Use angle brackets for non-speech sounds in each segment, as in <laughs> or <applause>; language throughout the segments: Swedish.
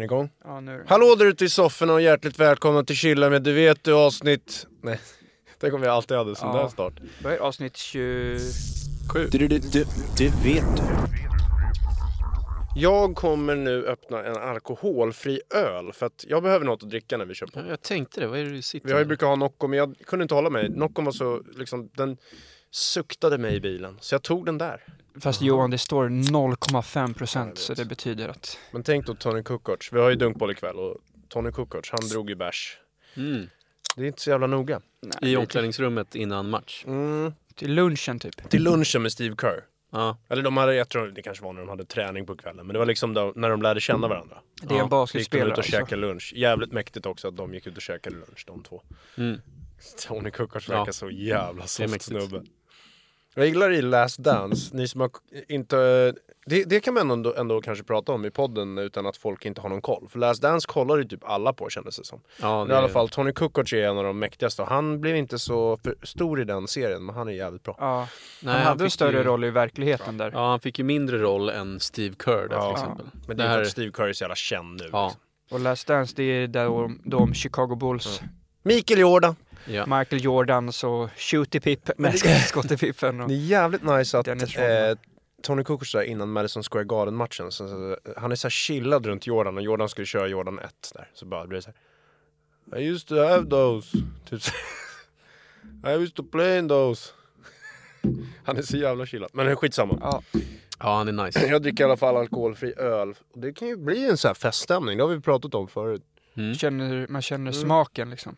Är ni igång? Ja, nu. Hallå där ute i sofforna och hjärtligt välkomna till Chilla med Du vet du avsnitt... Nej, <laughs> tänk om vi alltid hade sån Ja. där start. Vad är avsnitt 27? Du, du, du, det vet du. Jag kommer nu öppna en alkoholfri öl för att jag behöver något att dricka när vi kör på. Ja, jag tänkte det, vad är det du sitter Vi har ju brukat ha Nocco men jag kunde inte hålla mig. Noccon var så liksom, den suktade mig i bilen. Så jag tog den där. Fast Johan, det står 0,5 procent så det betyder att... Men tänk då Tony Kukoc. Vi har ju dunkboll ikväll och Tony Kukoc, han drog ju bärs. Mm. Det är inte så jävla noga. I omklädningsrummet innan match. Mm. Till lunchen typ. Till lunchen med Steve Kerr. Ja, Eller de hade, jag tror det kanske var när de hade träning på kvällen. Men det var liksom då, när de lärde känna varandra. Det är en Ja, Så gick de basketspelare ut och alltså. käkade lunch. Jävligt mäktigt också att de gick ut och käkade lunch de två. mm. Tony Kukoc Ja. verkar så jävla soft snubbe. Jag gillar i Last Dance, ni som har inte... Det, det kan man ändå, ändå kanske prata om i podden utan att folk inte har någon koll. För Last Dance kollar ju typ alla på kändes det som. ja Men det i alla fall, Tony Kukoc är en av de mäktigaste och han blev inte så stor i den serien men han är jävligt bra. Ja, Nej, han hade en större ju, roll i verkligheten där. Ja, han fick ju mindre roll än Steve Kerr där Ja. till exempel. Men det är för att Steve Curry är så jävla känd nu. Ja. Liksom. Och Last Dance, det är där de, de Chicago Bulls, Mikael Jordan! Ja. Michael Jordans och Shooty Pip, nej <laughs> Scottie Pippen och... Det är jävligt nice att eh. Tony Kukoc där innan Madison Square Garden-matchen, så, så, han är så här chillad runt Jordan och Jordan skulle köra Jordan 1 där. Så bara blir det så här. I used to have those. Typ så. <laughs> I used to play in those. <laughs> Han är så jävla chillad. Men det är skitsamma. Ja, ja, han är nice. Jag dricker i alla fall alkoholfri öl. Det kan ju bli en sån här feststämning, det har vi pratat om förut. Mm. känner, man känner smaken liksom.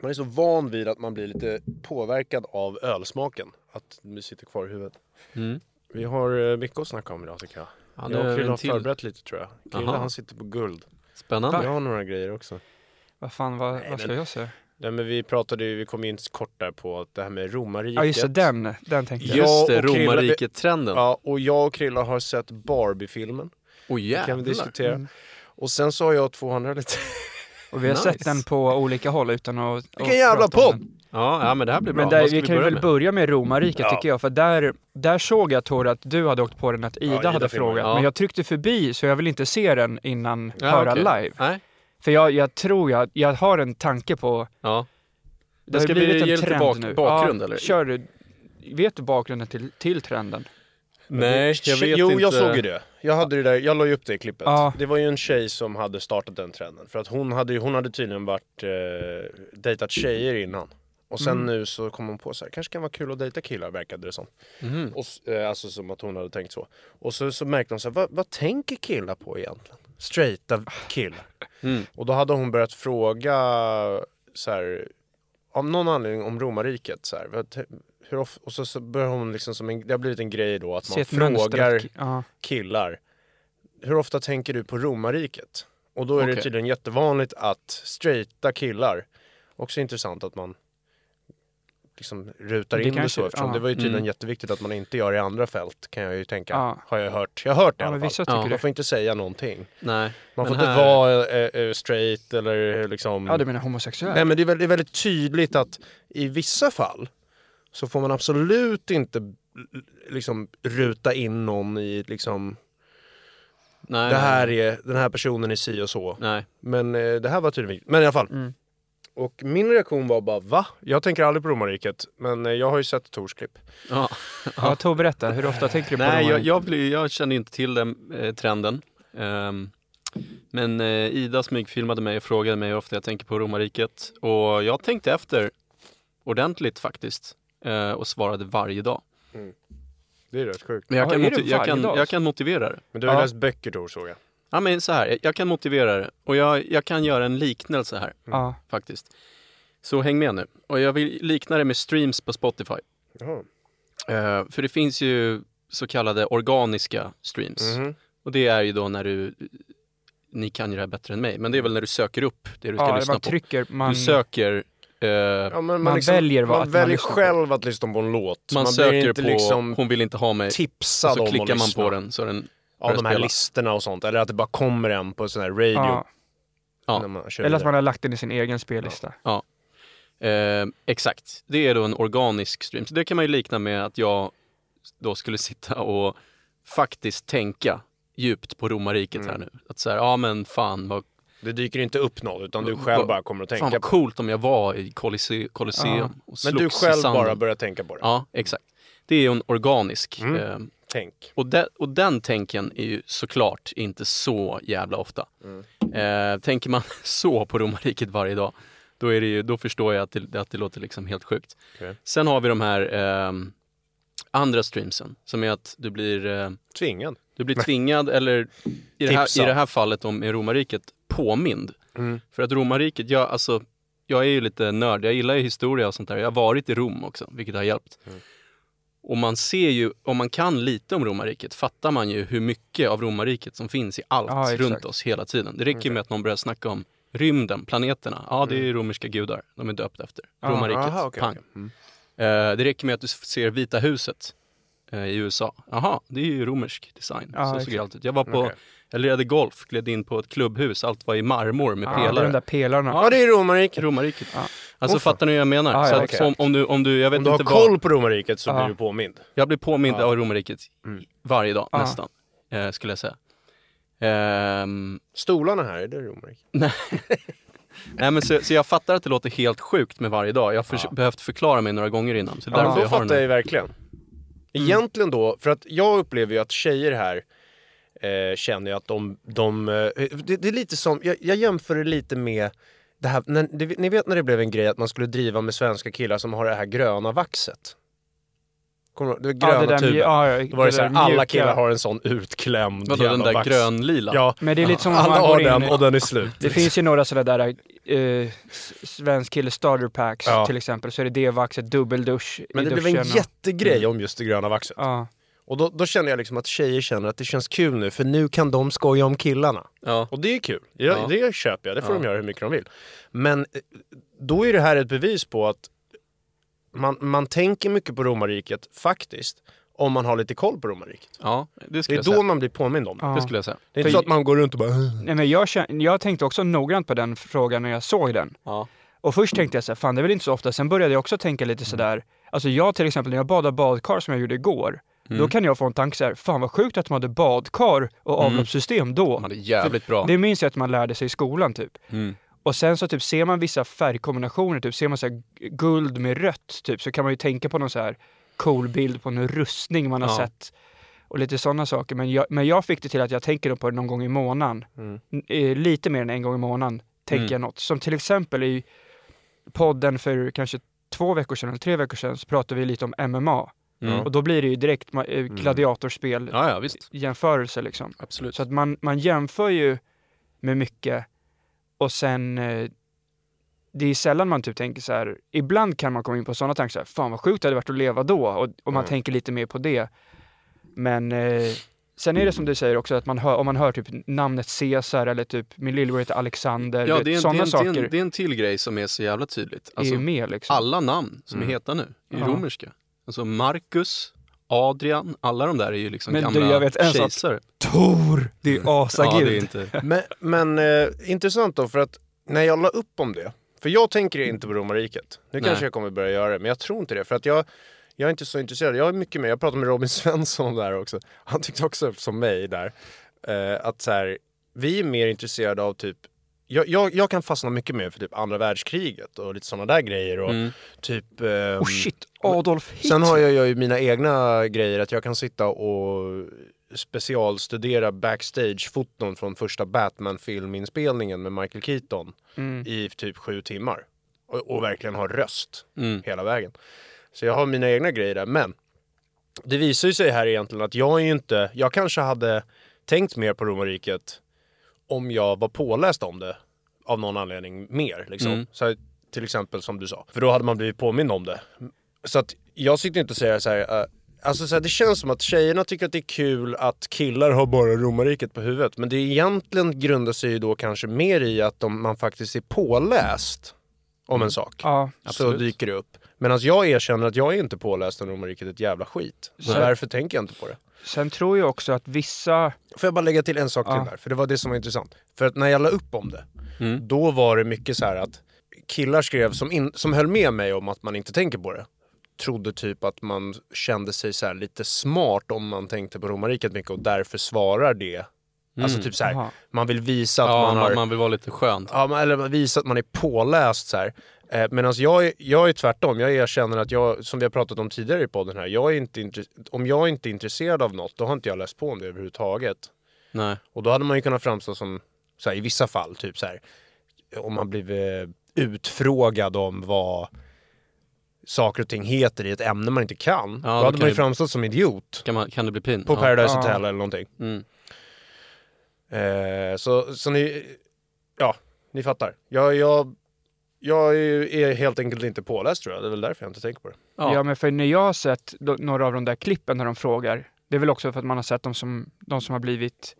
Man är så van vid att man blir lite påverkad av ölsmaken. Att det sitter kvar i huvudet. Mm. Vi har eh, mycket att snacka om idag tycker jag. Ja, jag och Krille en har till. förberett lite tror jag. Krille han sitter på guld. Spännande. Jag har några grejer också. Vad fan, vad, Nej, vad ska men- jag säga? Nej, men vi pratade ju, vi kom in kort där på att det här med romarriket. Ja just det, den, den tänkte jag. Ja, Just det, och Krille- romarriket-trenden. Ja, och jag och Krilla har sett Barbie-filmen. Åh Det kan vi jävlar. diskutera. Mm. Och sen så har jag två andra lite... Och vi har Nice. sett den på olika håll utan att... Vilken jävla podd! Ja, ja, men det här blir bra. Men där, ska vi kan väl med? börja med romarriket Ja. tycker jag, för där, där såg jag Tor att du hade åkt på den, att Ida, Ida hade frågat. Ja. Men jag tryckte förbi så jag vill inte se den innan Ja, höra okej. live. Nej, För jag, jag tror jag, jag har en tanke på, ja. det har ska ju vi blivit ge en lite trend bak- nu. bakgrund, ja, eller? Kör du. Vet du bakgrunden till, till trenden? Nej, jag vet jo, inte. jag såg ju det. Jag hade det där, jag la ju upp det i klippet. Ja. Det var ju en tjej som hade startat den trenden. För att hon hade, hon hade tydligen varit eh, dejtat tjejer innan. Och sen Mm. nu så kom hon på så här, kanske kan vara kul att dejta killar verkade det som. Mhm. Och, eh, alltså som att hon hade tänkt så. Och så, så märkte hon så här, vad, vad tänker killar på egentligen? Straighta killar. <laughs> Mm. Och då hade hon börjat fråga så här, av någon anledning om romarriket. Så här, hur of, och så, så började hon liksom som en, det har blivit en grej då att man frågar killar, hur ofta tänker du på romarriket? Och då är det Okej. tydligen jättevanligt att straighta killar, också intressant att man liksom rutar Det in det så eftersom ja. det var ju tydligen Mm. jätteviktigt att man inte gör i andra fält kan jag ju tänka. Ja. Har jag hört. Jag har hört det i ja, alla men fall. Ja. Man det. får inte säga någonting. Nej. Man Men får inte här- vara eh, eh, straight eller liksom... Ja, du menar homosexuell? Nej men det är, väldigt, det är väldigt tydligt att i vissa fall så får man absolut inte liksom ruta in någon i liksom Nej, det här är, den här personen är si och så. Nej. Men eh, det här var tydligen. Men i alla fall. Mm. Och min reaktion var bara va? Jag tänker aldrig på romarriket. Men eh, jag har ju sett Tors klipp. Ja. <laughs> Ja, Tor berätta, hur ofta tänker du på Nej, jag, jag, blir, jag känner inte till den eh, trenden. Ehm, men eh, Ida smygfilmade mig och frågade mig hur ofta jag tänker på romarriket. Och jag tänkte efter ordentligt faktiskt. Eh, och svarade varje dag. Det är rätt sjukt. Men jag, Ja, kan, moti- jag, kan, jag kan motivera det. Men du har Ja. läst böcker Tor såg jag. Ja men så här, jag kan motivera det. Och jag, jag kan göra en liknelse här Ja, faktiskt. Så häng med nu. Och jag vill likna det med streams på Spotify. Jaha. Eh, för det finns ju så kallade organiska streams. Mhm. Och det är ju då när du, ni kan ju det här bättre än mig, men det är väl när du söker upp det du ska Ja, lyssna på. trycker, man, Du söker, eh, Ja, men Man väljer vad- man att man väljer lyssnar på. själv att lyssna på en låt. man, blir söker inte på, liksom hon vill inte ha mig, och tipsad så om klickar man lyssna. på den så den Ja, börjar de här spela. listorna och sånt. Eller att det bara kommer en på sån här radio. ja, Ja. Man eller att man har lagt den i sin egen spellista. Eh, exakt, det är då en organisk stream. Så det kan man ju likna med att jag då skulle sitta och faktiskt tänka djupt på romarriket Mm. här nu. Att säga, ja men fan vad, Det dyker inte upp något utan du själv bara kommer att fan tänka vad på coolt om jag var i Colosseum Ja. och Men slogs du i själv sanden. bara börjar tänka på det. Ja, exakt. Det är ju en organisk. Mm. Eh, Tänk. och, de, och den tänken är ju såklart inte så jävla ofta. Eh, tänker man <laughs> så på romarriket varje dag, då, är det ju, då förstår jag att det, att det låter liksom helt sjukt. Okej. Sen har vi de här ehm, andra streamsen, som är att du blir, eh, Tvingad. du blir tvingad, eller i det, här, i det här fallet om romarriket, påmind. Mm. För att romarriket, jag, alltså, jag är ju lite nörd, jag gillar ju historia och sånt där. Jag har varit i Rom också, vilket har hjälpt. Mm. Och man ser ju, om man kan lite om romarriket, fattar man ju hur mycket av romarriket som finns i allt exakt. runt oss hela tiden. Det räcker ju med att någon börjar snacka om rymden, planeterna. Ja, det är romerska gudar. De är döpta efter. Ja, Romarriket, Mm. Aha, okej, pang. okej. Mm. Eh, det räcker med att du ser Vita huset i USA. Jaha, det är ju romersk design. Ja, så såg exakt. det alltid ut. Jag var på, Okej. jag lirade golf, gled in på ett klubbhus. Allt var i marmor med Ja, pelare. de där pelarna. Ja, det är romarriket. Romarriket. Ja. Alltså fan. fattar ni hur jag menar? Ja, så ja, att, okej. så om, om, du, om du, jag vet Om du har inte vad, koll på romarriket så blir du påmind. jag blir påmind av romarriket Mm. varje dag nästan, eh, skulle jag säga. Ehm, Stolarna här, är det romarriket? <laughs> nej men så, så jag fattar att det låter helt sjukt med varje dag. Jag har Ja. behövt förklara mig några gånger innan. Så Ja, därför då jag har fattar jag ju verkligen. Egentligen då, för att jag upplever ju att tjejer här eh, känner jag att de, de eh, det, det är lite som, jag, jag jämför det lite med det här, när, det, ni vet när det blev en grej att man skulle driva med svenska killar som har det här gröna vaxet? Kommer du ihåg? Det gröna ja, det tuben. ja, ja, Då var det det så här, alla mjuka. killar har en sån utklämd Vadå den där vax. grönlila? Ja, Men det är lite som om alla man har in den och den är slut. Det finns ju några sådana där eh, svensk kille starter packs Ja. till exempel. Så är det det vaxet, dubbeldusch Men det blev en jättegrej om just det gröna vaxet. Ja. Och då, då känner jag liksom att tjejer känner att det känns kul nu för nu kan de skoja om killarna. Ja. Och det är kul. Jag, Ja. Det köper jag, det får Ja. de göra hur mycket de vill. Men eh, då är det här ett bevis på att man, man tänker mycket på romarriket faktiskt. Om man har lite koll på romarriket. ja, det Det är jag då säga. man blir påmind om det. Ja. Det skulle jag säga. Det är inte För- så att man går runt och bara... Nej, men jag, kän- jag tänkte också noggrant på den frågan när jag såg den. Ja. Och först tänkte jag så här, fan det är väl inte så ofta. Sen började jag också tänka lite sådär, alltså jag till exempel när jag badar badkar som jag gjorde igår, Mm. då kan jag få en tanke så här, fan vad sjukt att de hade badkar och avloppssystem då. De hade jävligt bra. Det minns jag att man lärde sig i skolan typ. Mm. Och sen så typ ser man vissa färgkombinationer, typ ser man så här guld med rött, typ, så kan man ju tänka på någon så här cool bild på en rustning man har Ja. sett. Och lite sådana saker. Men jag, men jag fick det till att jag tänker på det någon gång i månaden. Mm. Eh, Lite mer än en gång i månaden tänker Mm. jag något. Som till exempel i podden för kanske två veckor sedan eller tre veckor sedan så pratade vi lite om MMA. Mm. Och då blir det ju direkt eh, gladiatorspel Ja, ja, visst. jämförelse liksom. Absolut. Så att man, man jämför ju med mycket och sen eh, det är sällan man typ tänker så här, ibland kan man komma in på sådana tankar så här, fan vad sjukt det hade varit att leva då och, och man Mm. tänker lite mer på det. Men eh, sen är det som du säger också att man hör, om man hör typ namnet Caesar eller typ min lillebror heter Alexander, Ja, det är, en, det, sådana är en, det, är saker en, det är en till grej som är så jävla tydligt. är Alltså, ju med liksom. alla namn som Mm. är heta nu är Ja. romerska. Alltså Marcus, Adrian, alla de där är ju liksom Men du, gamla jag vet en sak. kejsare. Tor! Det är <laughs> Ja, asagud. det är inte... Men, men eh, intressant då, för att när jag la upp om det, för jag tänker inte på romarriket. Nu Nej. kanske jag kommer börja göra det, men jag tror inte det. För att jag, jag är inte så intresserad. Jag är mycket mer, jag pratade med Robin <laughs> Svensson om det här också. Han tyckte också som mig där, eh, att så här, vi är mer intresserade av typ jag, jag, jag kan fastna mycket mer för typ andra världskriget och lite sådana där grejer och Mm. typ... ehm, Oh shit, Adolf Hitler! Sen har jag, jag ju mina egna grejer, att jag kan sitta och specialstudera backstage-foton från första Batman-filminspelningen med Michael Keaton Mm. i typ sju timmar. Och, och verkligen ha röst Mm. hela vägen. Så jag har mina egna grejer där, men det visar ju sig här egentligen att jag är ju inte, jag kanske hade tänkt mer på romarriket om jag var påläst om det av någon anledning mer. Liksom. Mm. Så här, till exempel som du sa. För då hade man blivit påmind om det. Så att jag sitter inte och säger så här, äh, Alltså så här, det känns som att tjejerna tycker att det är kul att killar har bara romarriket på huvudet. Men det egentligen grundar sig ju då kanske mer i att om man faktiskt är påläst om en sak. Ja, så dyker det upp. Medan jag erkänner att jag är inte påläst om romarriket ett jävla skit. Så Så- därför tänker jag inte på det. sen tror jag också att vissa, Får jag bara lägga till en sak Ja. till där? För det var det som var intressant. För att när jag la upp om det, Mm. då var det mycket så här att killar skrev som, in, som höll med mig om att man inte tänker på det. Trodde typ att man kände sig så lite smart om man tänkte på romarriket mycket och därför svarar det. Alltså typ så här, man vill visa att Ja, man har... man, man vill vara lite skönt. Ja, eller visa att man är påläst så här. Eh, Medan jag, är- jag är tvärtom. Jag erkänner att jag, som vi har pratat om tidigare i podden här, jag är inte om jag inte är intresserad av något, då har inte jag läst på om det överhuvudtaget. Nej. Och då hade man ju kunnat framstå som, så här, i vissa fall, typ så här, om man blivit utfrågad om vad saker och ting heter i ett ämne man inte kan. Ja, då då hade kan man ju framstått som idiot. Kan, man, kan det bli pin? På ja. Paradise Ja. Hotel eller någonting. Mm. Eh, så, så ni, ja, ni fattar. Jag, jag, jag är, är helt enkelt inte påläst tror jag. Det är väl därför jag inte tänker på det. Ja. Ja. men för när jag har sett då, några av de där klippen när de frågar, det är väl också för att man har sett dem som, de som har blivit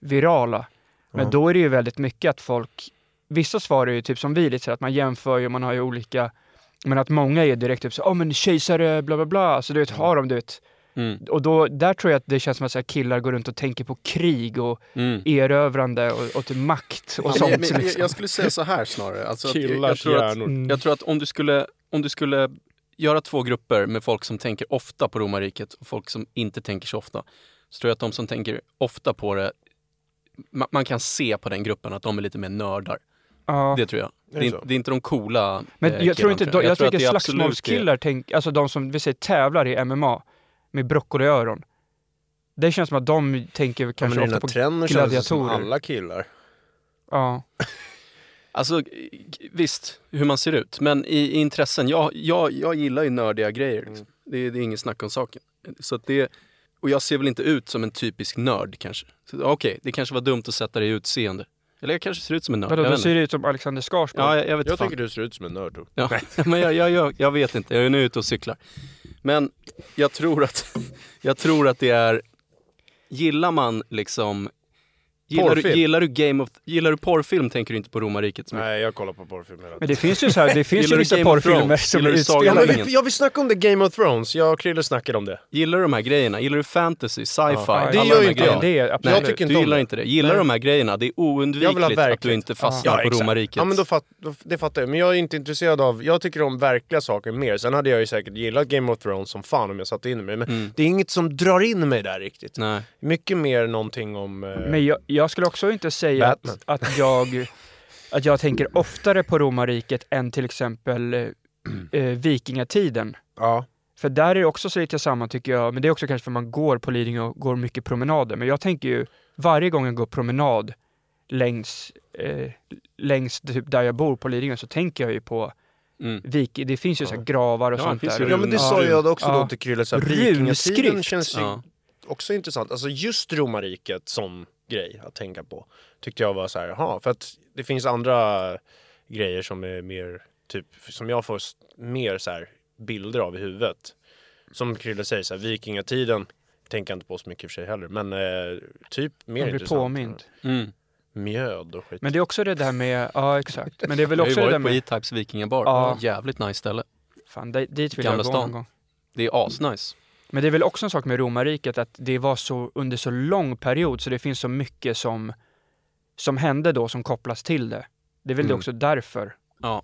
virala. Men Ja. då är det ju väldigt mycket att folk, vissa svarar ju typ som vi, lite så att man jämför ju, man har ju olika, men att många är direkt typ så, åh men kejsare, bla bla bla, så du vet, har de du vet. Mm. Och då, där tror jag att det känns som att så här, killar går runt och tänker på krig och Mm. erövrande och, och till makt och Ja, sånt. men, liksom. jag skulle säga så här snarare. Alltså att jag, jag, Killars tror att. Mm. jag tror att om du skulle, om du skulle göra två grupper med folk som tänker ofta på romarriket och folk som inte tänker så ofta. Så tror jag att de som tänker ofta på det, man, man kan se på den gruppen att de är lite mer nördar. Ja. Det tror jag. Det det är, det är inte de coola Men eh, jag tror inte, jag, jag tror att absolut slagsmålskillar, tänk, alltså de som vi säger tävlar i MMA med broccoliöron. Det känns som att de tänker Ja, kanske men den ofta på... trenden känns det som gladiatorer. alla killar. Ja. <laughs> Alltså visst, hur man ser ut. Men i, i intressen, jag, jag, jag gillar ju nördiga grejer. Liksom. Det, det är inget snack om saken. Så att det, och jag ser väl inte ut som en typisk nörd kanske. Okej, det kanske var dumt att sätta det i utseende. Eller jag kanske ser ut som en nörd. Vadå, du ser ut som Alexander Skarsgård. Ja, jag, jag vet Jag fan. tycker du ser ut som en nörd. Ja, <laughs> men jag, jag, jag, jag vet inte, jag är nu ute och cyklar. Men jag tror att, <laughs> jag tror att det är, gillar man liksom, gillar du, gillar du Game of, gillar du porrfilm tänker du inte på romarriket så mycket. Nej, jag kollar på porrfilm hela Men tiden. det finns ju så här, det <laughs> finns ju vissa porrfilmer som är Ja, utspelade. men ringen? vi, ja, vi snackade om det Game of Thrones. Jag och Krille snackade om det. Gillar du de här grejerna? Gillar du fantasy, sci-fi? Ja, det alla gör ju inte jag. Det är Nej. Jag tycker inte du gillar det. inte det. Gillar Nej. du de här grejerna? Det är Jag vill oundvikligt att du inte fastnar på exakt. romarriket. Ja men då fatt, då, det fattar jag. Men jag är inte intresserad av, jag tycker om verkliga saker mer. Sen hade jag ju säkert gillat Game of Thrones som fan om jag satte in mig. Men Mm. det är inget som drar in mig där riktigt. Nej. Mycket mer någonting om... Eh, Men jag, jag skulle också inte säga att, Batman. att, jag, att jag tänker oftare på romarriket än till exempel eh, eh, vikingatiden. ja. För där är det också så lite samma tycker jag, men det är också kanske för man går på Lidingö och går mycket promenader. Men jag tänker ju, varje gång jag går promenad längs, eh, längs typ där jag bor på Lidingö så tänker jag ju på Mm. vik det finns ju så här gravar och Ja, sånt där. ja men det sa jag också Ja. då till Krille. Runskrift. vikingatiden känns ju Ja. också intressant. Alltså just romarriket som grej att tänka på. Tyckte jag var så här, jaha. För att det finns andra grejer som är mer, typ, som jag får mer så här bilder av i huvudet. Som Krille säger, så här, vikingatiden tänker jag inte på så mycket i och för sig heller. Men eh, typ mer Man blir intressant. påmind. Mm. Mjöd och skit. Men det är också det där med, ja exakt. Men det är väl Jag har ju också det där varit på med, E-Types vikingabar. Ja. Jävligt nice ställe. fan dit dit vill Gamla jag gå stan. någon gång. Det är asnice. Men det är väl också en sak med romarriket att det var så under så lång period så det finns så mycket som, som hände då som kopplas till det. Det är väl det Mm. också därför. Ja.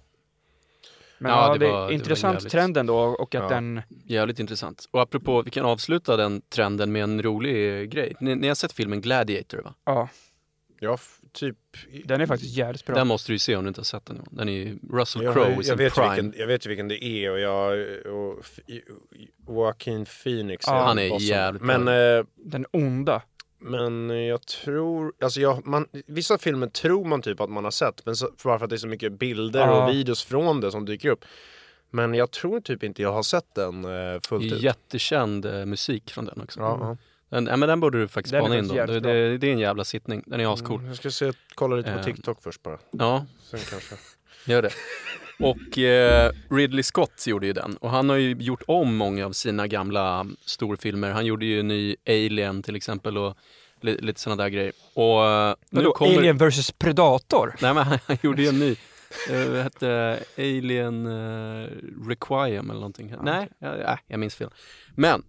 Men Ja, ja, det det, var- är det intressant jävligt. trenden då och att Ja. den, Jävligt intressant. Och apropå, vi kan avsluta den trenden med en rolig grej. Ni, ni har sett filmen Gladiator va? ja, Ja, typ. den är faktiskt jävligt bra. Den måste du ju se om du inte har sett den. Den är ju Russell Jag, Crowe i jag, sin vet prime. vilken, jag vet ju vilken det är och jag... Och, Joaquin Phoenix Ja, han är bossen. jävligt bra. Men... Eh, Den onda. Men jag tror, alltså jag, man, vissa filmer tror man typ att man har sett, men så, bara för att det är så mycket bilder Ja. och videos från det som dyker upp. Men jag tror typ inte jag har sett den eh, fullt ut. jättekänd eh, musik från den också. Ja, ja. Den, ja, men den borde du faktiskt Den spana in då. Det, det, det är en jävla sittning. Den är ascool. Jag ska se, kolla lite på Eh. TikTok först bara. Ja, Sen kanske. gör det. Och eh, Ridley Scott gjorde ju den och han har ju gjort om många av sina gamla storfilmer. Han gjorde ju en ny Alien till exempel och li, lite sådana där grejer. Och eh, nu Vadå, kommer... Alien vs Predator? Nej men han, han gjorde ju en ny. Eh, vad hette Alien uh, Requiem eller någonting. Nej, jag, nej, jag minns fel. Men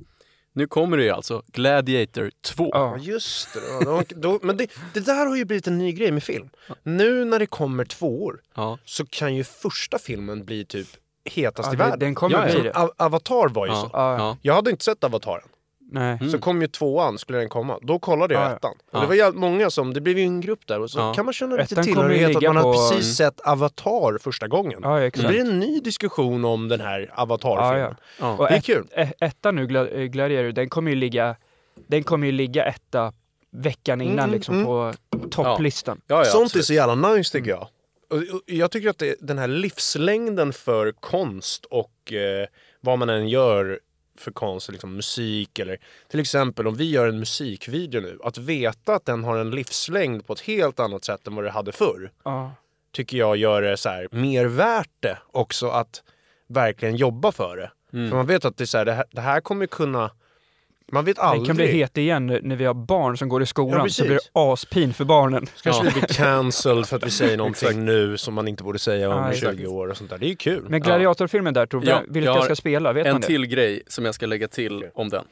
nu kommer det ju alltså Gladiator 2. Ja. Just det. Då, då, men det, det där har ju blivit en ny grej med film. Nu när det kommer tvåor Ja. så kan ju första filmen bli typ hetast Ja, i det- världen. den kommer Ja, bli det. A- Avatar var ju Ja. så. Ja. Ja. Jag hade inte sett Avataren. Nej. Mm. Så kom ju tvåan, skulle den komma. Då kollade jag Ja, ettan. Ja. det var jävligt många som, det blev ju en grupp där och så Ja. kan man känna lite Ettan tillhörighet att ligga man har på- precis sett Avatar första gången. Ja, Så exakt. blir det en ny diskussion om den här Avatar-filmen. ja. Ja. Och Det är ett, kul. ettan nu, eh, Gladiator, den kommer ju ligga, den kommer ju ligga etta veckan innan Mm, liksom mm. på topplistan. Ja, ja, Sånt absolut. är så jävla nice tycker jag. Och, och jag tycker att det, den här livslängden för konst och eh, vad man än gör för konst, liksom musik eller till exempel om vi gör en musikvideo nu, att veta att den har en livslängd på ett helt annat sätt än vad det hade förr Ja. tycker jag gör det så här, mer värt det också att verkligen jobba för det. Mm. För man vet att det, är så här, det, här, det här kommer kunna... Man vet Den aldrig. kan bli het igen när vi har barn som går i skolan, Ja, så blir det aspin för barnen. Kanske Ja. vi blir cancelled för att vi säger <laughs> någonting nu som man inte borde säga om Ja, 20 exakt. år och sånt där. Det är ju kul. Men Gladiatorfilmen där, tror Ja, vem, vilka jag ska spela? Vet En man det? till grej som jag ska lägga till om den.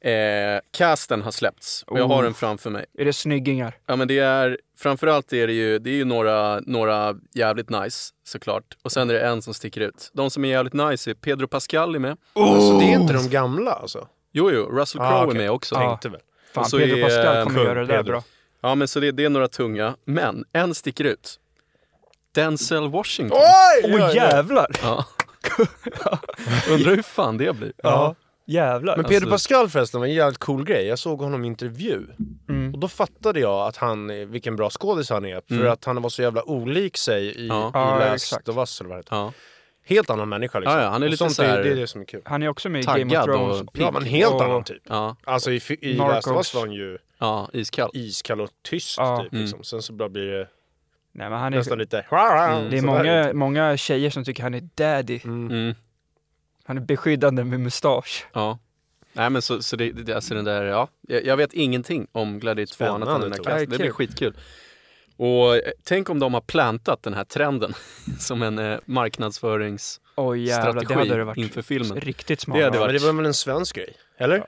Eh, casten har släppts och jag har Oh. den framför mig. Är det snyggingar? Ja men det är, framförallt är det ju, det är ju några, några jävligt nice såklart. Och sen är det en som sticker ut. De som är jävligt nice är Pedro Pascal är med. Alltså, det är inte de gamla alltså? Jo jo, Russell Ah, Crowe okej. är med också. Ja. Tänkte väl. Fan, Och så Pedro är, Pascal eh, kommer göra det där Pedro. bra. Ja men så det, det är några tunga. Men en sticker ut. Denzel Washington. Oj! Åh jävlar! Ja. <laughs> Undrar hur fan det blir. Ja, jävlar. Men Pedro Alltså- Pascal förresten var en jävligt cool grej. Jag såg honom i intervju. Mm. Och då fattade jag att han, eh, vilken bra skådis han är. För Mm. att han var så jävla olik sig i, Ja. i Ja, Last exakt. of Us eller vad det heter. Helt annan människa liksom. Ja, ja, han är Och lite sånt så här- är, det är det som är kul. Han är också med i Game of Thrones. och Ja men helt och- annan typ. Ja, Alltså i, i Last of Narcos. Us var han ju ja iskall. iskall och tyst Ja. typ. Mm. Liksom. Sen så bara blir det Nej, men han är, nästan lite... det är många, många tjejer som tycker han är daddy. Mm. Mm. Han är beskyddande med mustasch. Ja. Nej men så, så det, det, alltså den där, ja. Jag, jag vet ingenting om Gladiator 2 annat än den här. Tor. Det blir Kul. skitkul. Och eh, tänk om de har plantat den här trenden <laughs> som en eh, marknadsförings... Oj jävlar, det Strategi hade det varit inför filmen. riktigt smart. Det hade Ja, men varit- det var väl en svensk grej? Eller?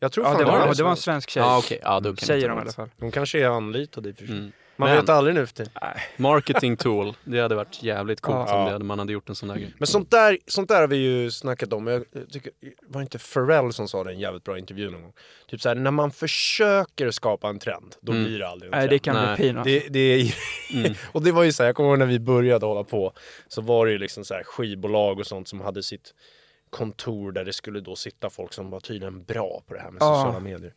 Jag tror Ja, fan det var, det det var en svensk tjej. Ja ja då kan Säger de i alla fall. De kanske är anlitade i och för sig. Mm. Man Men- vet aldrig nu för tiden. Marketing tool, det hade varit jävligt coolt Ja. om det hade, man hade gjort en sån där grej. Men sånt där, sånt där har vi ju snackat om. Jag tycker, var det inte Pharrell som sa det i en jävligt bra intervju någon gång? Typ såhär, när man försöker skapa en trend, då Mm. blir det aldrig en Nej, trend. det kan Nej. bli pinat. Det, det är, Mm. <laughs> och det var ju så här, jag kommer ihåg när vi började hålla på så var det ju liksom så här skivbolag och sånt som hade sitt kontor där det skulle då sitta folk som var tydligen bra på det här med Ja. sociala medier.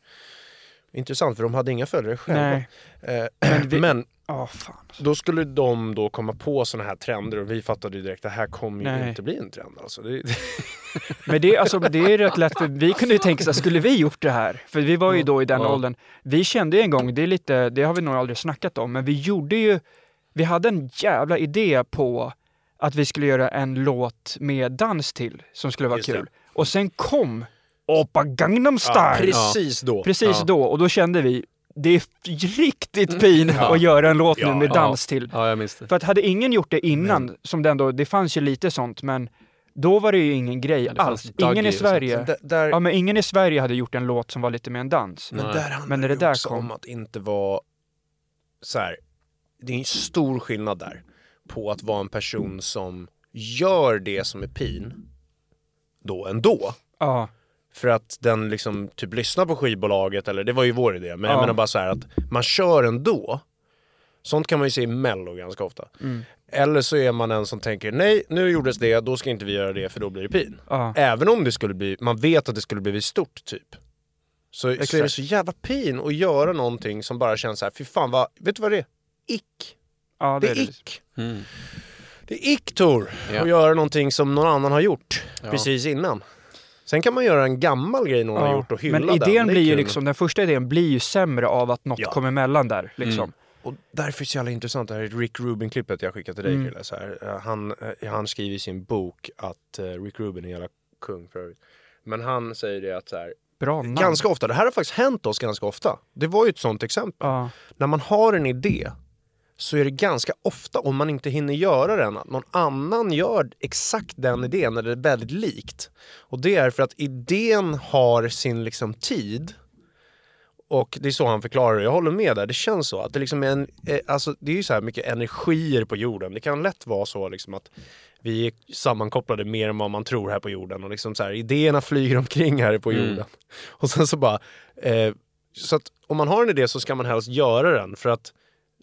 Intressant för de hade inga följare själva. Eh, <clears throat> Men vi- men alltså. då skulle de då komma på såna här trender och vi fattade ju direkt att det här kommer ju Nej. inte bli en trend alltså. Det, <laughs> Men det, alltså, det är rätt lätt, för vi kunde ju tänka så skulle vi gjort det här? För vi var ju då i den Ja. åldern. Vi kände ju en gång, det är lite, det har vi nog aldrig snackat om, men vi gjorde ju, vi hade en jävla idé på att vi skulle göra en låt med dans till, som skulle vara Just det. kul. Och sen kom Oppa Gangnam Style! ja, precis då. Precis Ja. då, och då kände vi, det är riktigt pin att göra en låt nu Ja, med ja. dans till. Ja, jag minns det. För att hade ingen gjort det innan, som det ändå, det fanns ju lite sånt, men då var det ju ingen grej fanns alls. Ingen i. Sverige, där, ja men ingen i Sverige hade gjort en låt som var lite mer en dans. men Nej. där handlar Men när det, det där också kom- om att inte vara så här. Det är en stor skillnad där på att vara en person som gör det som är pin då ändå. Ja, För att den liksom typ lyssnar på skivbolaget, eller det var ju vår idé, men Ja. jag menar bara så här att man kör ändå. Sånt kan man ju se i mello ganska ofta. Mm. Eller så är man en som tänker nej, nu gjordes det, då ska inte vi göra det för då blir det pin. ja. Även om det skulle bli, man vet att det skulle bli stort typ. Så, så är det så jävla pin att göra någonting som bara känns så här, fy fan vad, vet du vad det är? Ick. ja Det det är är det. ick. Mm. Det är ick Tor, Ja. att göra någonting som någon annan har gjort Ja. precis innan. Sen kan man göra en gammal grej någon har gjort och hylla Men den. idén Det är blir ju liksom, den första idén blir ju sämre av att något Ja. kommer emellan där. Liksom. Mm. och därför är det så jävla intressant, det här är Rick Rubin-klippet jag skickade till dig Mm. Så här, eh, han, eh, han skriver i sin bok att eh, Rick Rubin är en jävla kung för övrigt. Men han säger det att så här, Bra namn. ganska ofta, det här har faktiskt hänt oss ganska ofta. Det var ju ett sånt exempel. Ja. När man har en idé så är det ganska ofta, om man inte hinner göra den, att någon annan gör exakt den idén eller väldigt likt. Och det är för att idén har sin liksom tid. Och det är så han förklarar det. Jag håller med där. Det känns så. Att det, liksom är en, eh, alltså, det är ju så här mycket energier på jorden. Det kan lätt vara så liksom att vi är sammankopplade mer än vad man tror här på jorden. Och liksom så här, idéerna flyger omkring här på Mm. jorden. <laughs> Och sen så bara... Eh, så att om man har en idé så ska man helst göra den. För att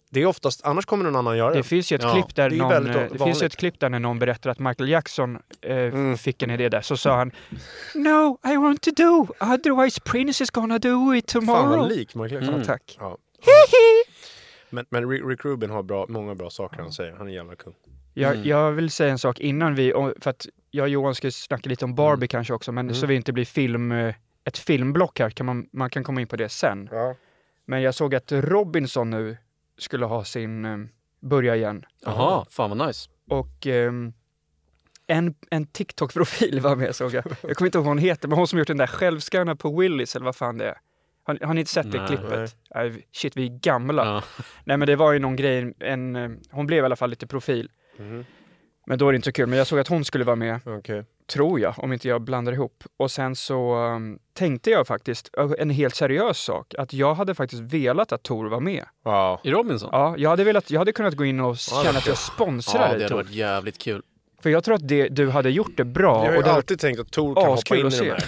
det är oftast, annars kommer någon annan göra Det den. finns ju ett Ja, klipp där det är någon, eh, det finns ett klipp där när någon berättar att Michael Jackson eh, Mm. fick en idé där, så sa han No, I want to do, otherwise Prince is gonna do it Fan tomorrow. vad lik Michael Jackson. Mm. Tack. Ja. Men, men Rick, Rick Rubin har bra, många bra saker han säger. Han är jävla kung. Jag, Mm. jag vill säga en sak innan vi, för att jag och Johan ska snacka lite om Barbie kanske också, men Mm. så vi inte blir film, eh, ett filmblock här, kan man, man kan komma in på det sen. Ja. Men jag såg att Robinson nu skulle ha sin, eh, börja igen. Jaha, fan vad nice. Och ehm, en, en TikTok-profil var med såg jag. Jag kommer inte ihåg vad hon heter, men hon som gjort den där självskanna på Willys eller vad fan det är. Har, har ni inte sett det Nej. klippet? Nej, shit, vi är gamla. Ja. Nej men det var ju någon grej, en, eh, hon blev i alla fall lite profil. Mhm. Men då är det inte så kul. Men jag såg att hon skulle vara med, Okej. tror jag, om inte jag blandar ihop. Och sen så um, tänkte jag faktiskt, en helt seriös sak, att jag hade faktiskt velat att Tor var med. Ja. I Robinson? Ja, jag hade, velat, jag hade kunnat gå in och Ja, känna att jag sponsrar Ja, det hade varit jävligt kul. För jag tror att det, du hade gjort det bra. Jag har och ju det hade alltid tänkt att Tor kan hoppa askul in i de här.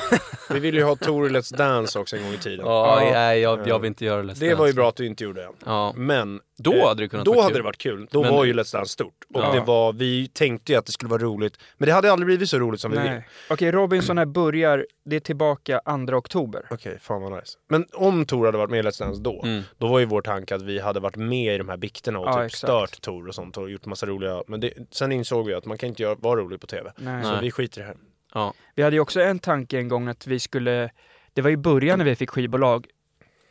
Vi ville ju ha Tor i Let's Dance också en gång i tiden. Ja, Ja. nej, jag, jag vill inte göra Let's Det var ju Dance. bra att du inte gjorde det. Ja. Men Då eh, hade det kunnat då vara hade kul. det varit kul. Då Men- var ju Let's Dance stort. Och Ja. det var, vi tänkte ju att det skulle vara roligt. Men det hade aldrig blivit så roligt som vi vill. Nej. Okej, Robinson här börjar, det är tillbaka 2 oktober. Okej, fan vad nice. Men om Tor hade varit med i Let's Dance då, Mm. då var ju vår tanke att vi hade varit med i de här bikterna och Ja, typ exakt. stört Tor och sånt och gjort massa roliga... Men det, sen insåg vi att man kan inte göra, vara rolig på TV. Nej. Så Nej. vi skiter i det här. Ja. Vi hade ju också en tanke en gång att vi skulle, det var i början när vi fick skivbolag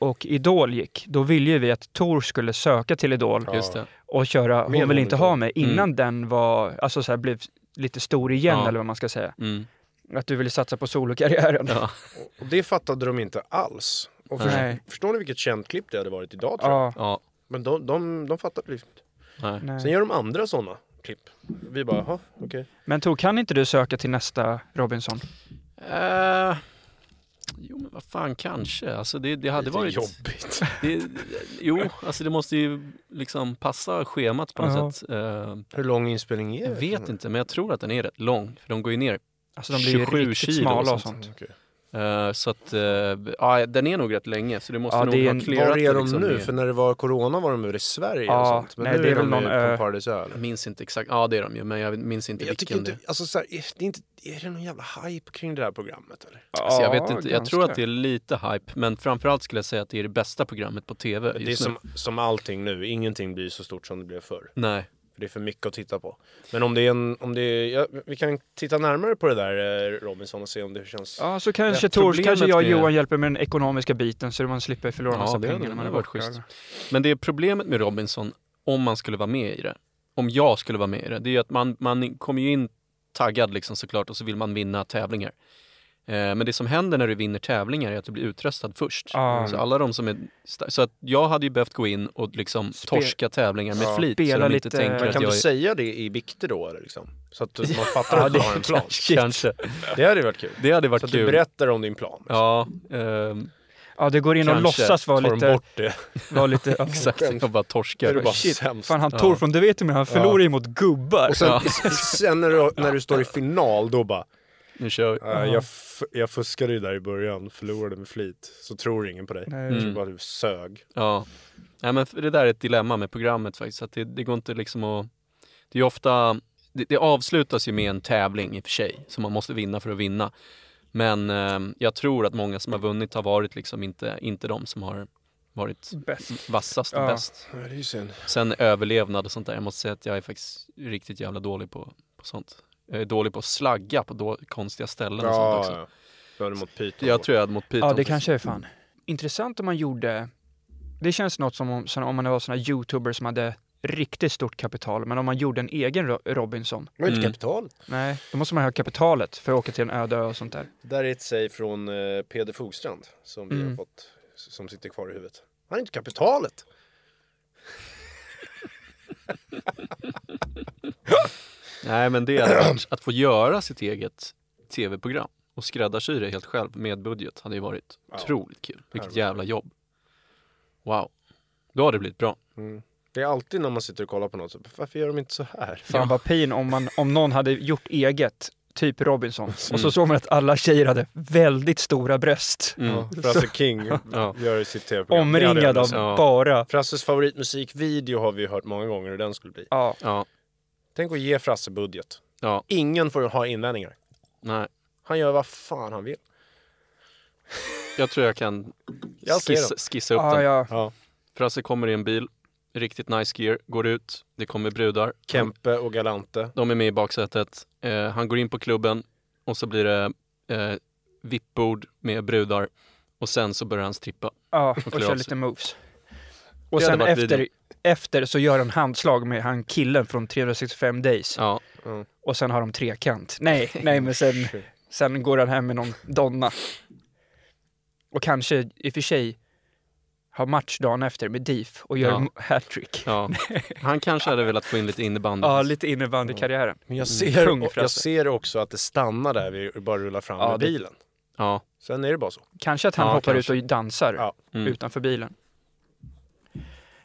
och Idol gick, då ville ju vi att Tor skulle söka till Idol Ja. Just det. och köra Hon Med vill inte ha mig innan den var, alltså så här, blev lite stor igen Ja. eller vad man ska säga. Mm. Att du ville satsa på solokarriären. Ja. Och det fattade de inte alls. Och Nej. förstår, förstår ni vilket känt klipp det hade varit idag tror jag? Ja. Men de, de, de fattade liksom inte. Nej. Sen gör de andra sådana klipp. Vi bara, jaha, okej. Men Tor, kan inte du söka till nästa Robinson? Eh, jo, men vad fan, kanske. Alltså det, det hade Lite varit... jobbigt. <laughs> Det, jo, alltså det måste ju liksom passa schemat på något Ja. sätt. Eh, Hur lång inspelning är jag det? vet inte, men jag tror att den är rätt lång. För de går ju ner. Alltså de blir ju 27 riktigt kilo smala och och sånt. sånt. Eh, så att, eh, ja, den är nog rätt länge. Så det måste Ja, nog det är ha clearat Var är de liksom nu? med- För när det var corona var de över i Sverige Ja, och sånt. Men nej, nu det är är de väl någon på Paradisö. eller? Jag minns inte exakt. Ja, det är de ju. Men jag minns inte Jag vilken inte, det är. alltså så här, är, det inte, är det någon jävla hype kring det här programmet eller? Alltså, jag vet Ja, inte. Jag tror ganska. att det är lite hype. Men framförallt skulle jag säga att det är det bästa programmet på TV Det är just nu. som, som allting nu, ingenting blir så stort som det blev förr. Nej. För det är för mycket att titta på. Men om det är en, om det är, ja, vi kan titta närmare på det där eh, Robinson och se om det känns... Ja, så kanske Ja, Tor, problemet kanske jag och med- Johan hjälper med den ekonomiska biten så man slipper förlora Ja, massa det pengar. när man är borta. schysst. Men det är problemet med Robinson, om man skulle vara med i det, om jag skulle vara med i det, det är ju att man, man kommer ju in taggad liksom såklart och så vill man vinna tävlingar. Eh, men det som händer när du vinner tävlingar är att du blir utröstad först. Ja. Så alla de som är Så att jag hade ju behövt gå in och liksom Spe- torska tävlingar med Ja. flit. Spela så de lite- tänker Men att kan jag du är... säga det i bikter då eller liksom? Så att <laughs> man fattar Ja, att du det har en plan. Kanske. Det hade ju varit kul. Det hade varit Så att du kul. berättar om din plan. Ja, ehm, Ja, det går in och Kanske låtsas vara lite... bort det. <laughs> Vara lite ja. <laughs> exakt. Jag bara torskar. Det bara Shit, sämst. Fan han Ja. Tor från Det vet du men han förlorar ju mot gubbar. Och sen, Ja. sen när, du, när du står i final då bara Nu kör vi. "Äh, jag, f- jag fuskade ju där i början, förlorade med flit. Så tror ingen på dig. Nej. Jag tror Mm. bara du sög. Ja. Nej, men det där är ett dilemma med programmet faktiskt. Att det, det går inte liksom att... Det är ofta... Det, det avslutas ju med en tävling i och för sig, som man måste vinna för att vinna. Men eh, jag tror att många som har vunnit har varit liksom inte, inte de som har varit Bäst. vassast och Ja. bäst. Ja, det är ju synd. Sen överlevnad och sånt där. Jag måste säga att jag är faktiskt riktigt jävla dålig på, på sånt. Jag är dålig på att slagga på då, konstiga ställen och sånt Ja, också. är det mot Python. Jag tror jag hade mot Python. Ja, det kanske är fan. Intressant om man gjorde Det känns något som om, som om man var såna youtubers som hade riktigt stort kapital, men om man gjorde en egen Ro- Robinson, Det var inte Mm. kapital. nej, då måste man ha kapitalet för att åka till en öde ö och sånt där. Där är ett säg från eh, Peder Fogstrand som vi har Mm. fått, som sitter kvar i huvudet. Han har inte kapitalet. <laughs> Nej men det varit, <clears throat> att få göra sitt eget tv-program och skräddarsy det helt själv med budget hade ju varit Ja. otroligt kul. Vilket jävla jobb. Wow. Då har det blivit bra. Mm. Det är alltid när man sitter och kollar på något, så, varför gör de inte så här? Fan vad pin om, man, om någon hade gjort eget, typ Robinson, och så Mm. såg man att alla tjejer hade väldigt stora bröst. Mm. Ja, Frasse King Ja. gör sitt tv-program. Omringad av. Ja. bara... Frasses favoritmusikvideo har vi hört många gånger hur den skulle bli. Ja, Ja. Tänk att ge Frasse budget. Ja. Ingen får ha invändningar. Nej. Han gör vad fan han vill. Jag tror jag kan <laughs> Jag skissa, skissa upp ja, den. ja. Ja. Frasse kommer i en bil, riktigt nice gear, går ut, det kommer brudar. Kempe och Galante. De är med i baksätet. Eh, han går in på klubben och så blir det eh, vippbord med brudar. Och sen så börjar han strippa. ja och av kör lite moves. Och Det sen varit efter. Efter så gör han handslag med han killen från 365 days. Ja, Och sen har de trekant. Nej, nej men sen, <laughs> sen går han hem med någon donna. Och kanske i och för sig har match dagen efter med DIF och gör Ja. hattrick. ja. <laughs> Han kanske hade velat få in lite innebandy. Ja, lite innebandykarriären. Men jag Mm, ser, kung, jag ser också att det stannar där vi bara rullar fram Ja, med det- bilen. Ja. Sen är det bara så. Kanske att han Ja, hoppar kanske. ut och dansar Ja. Mm. utanför bilen.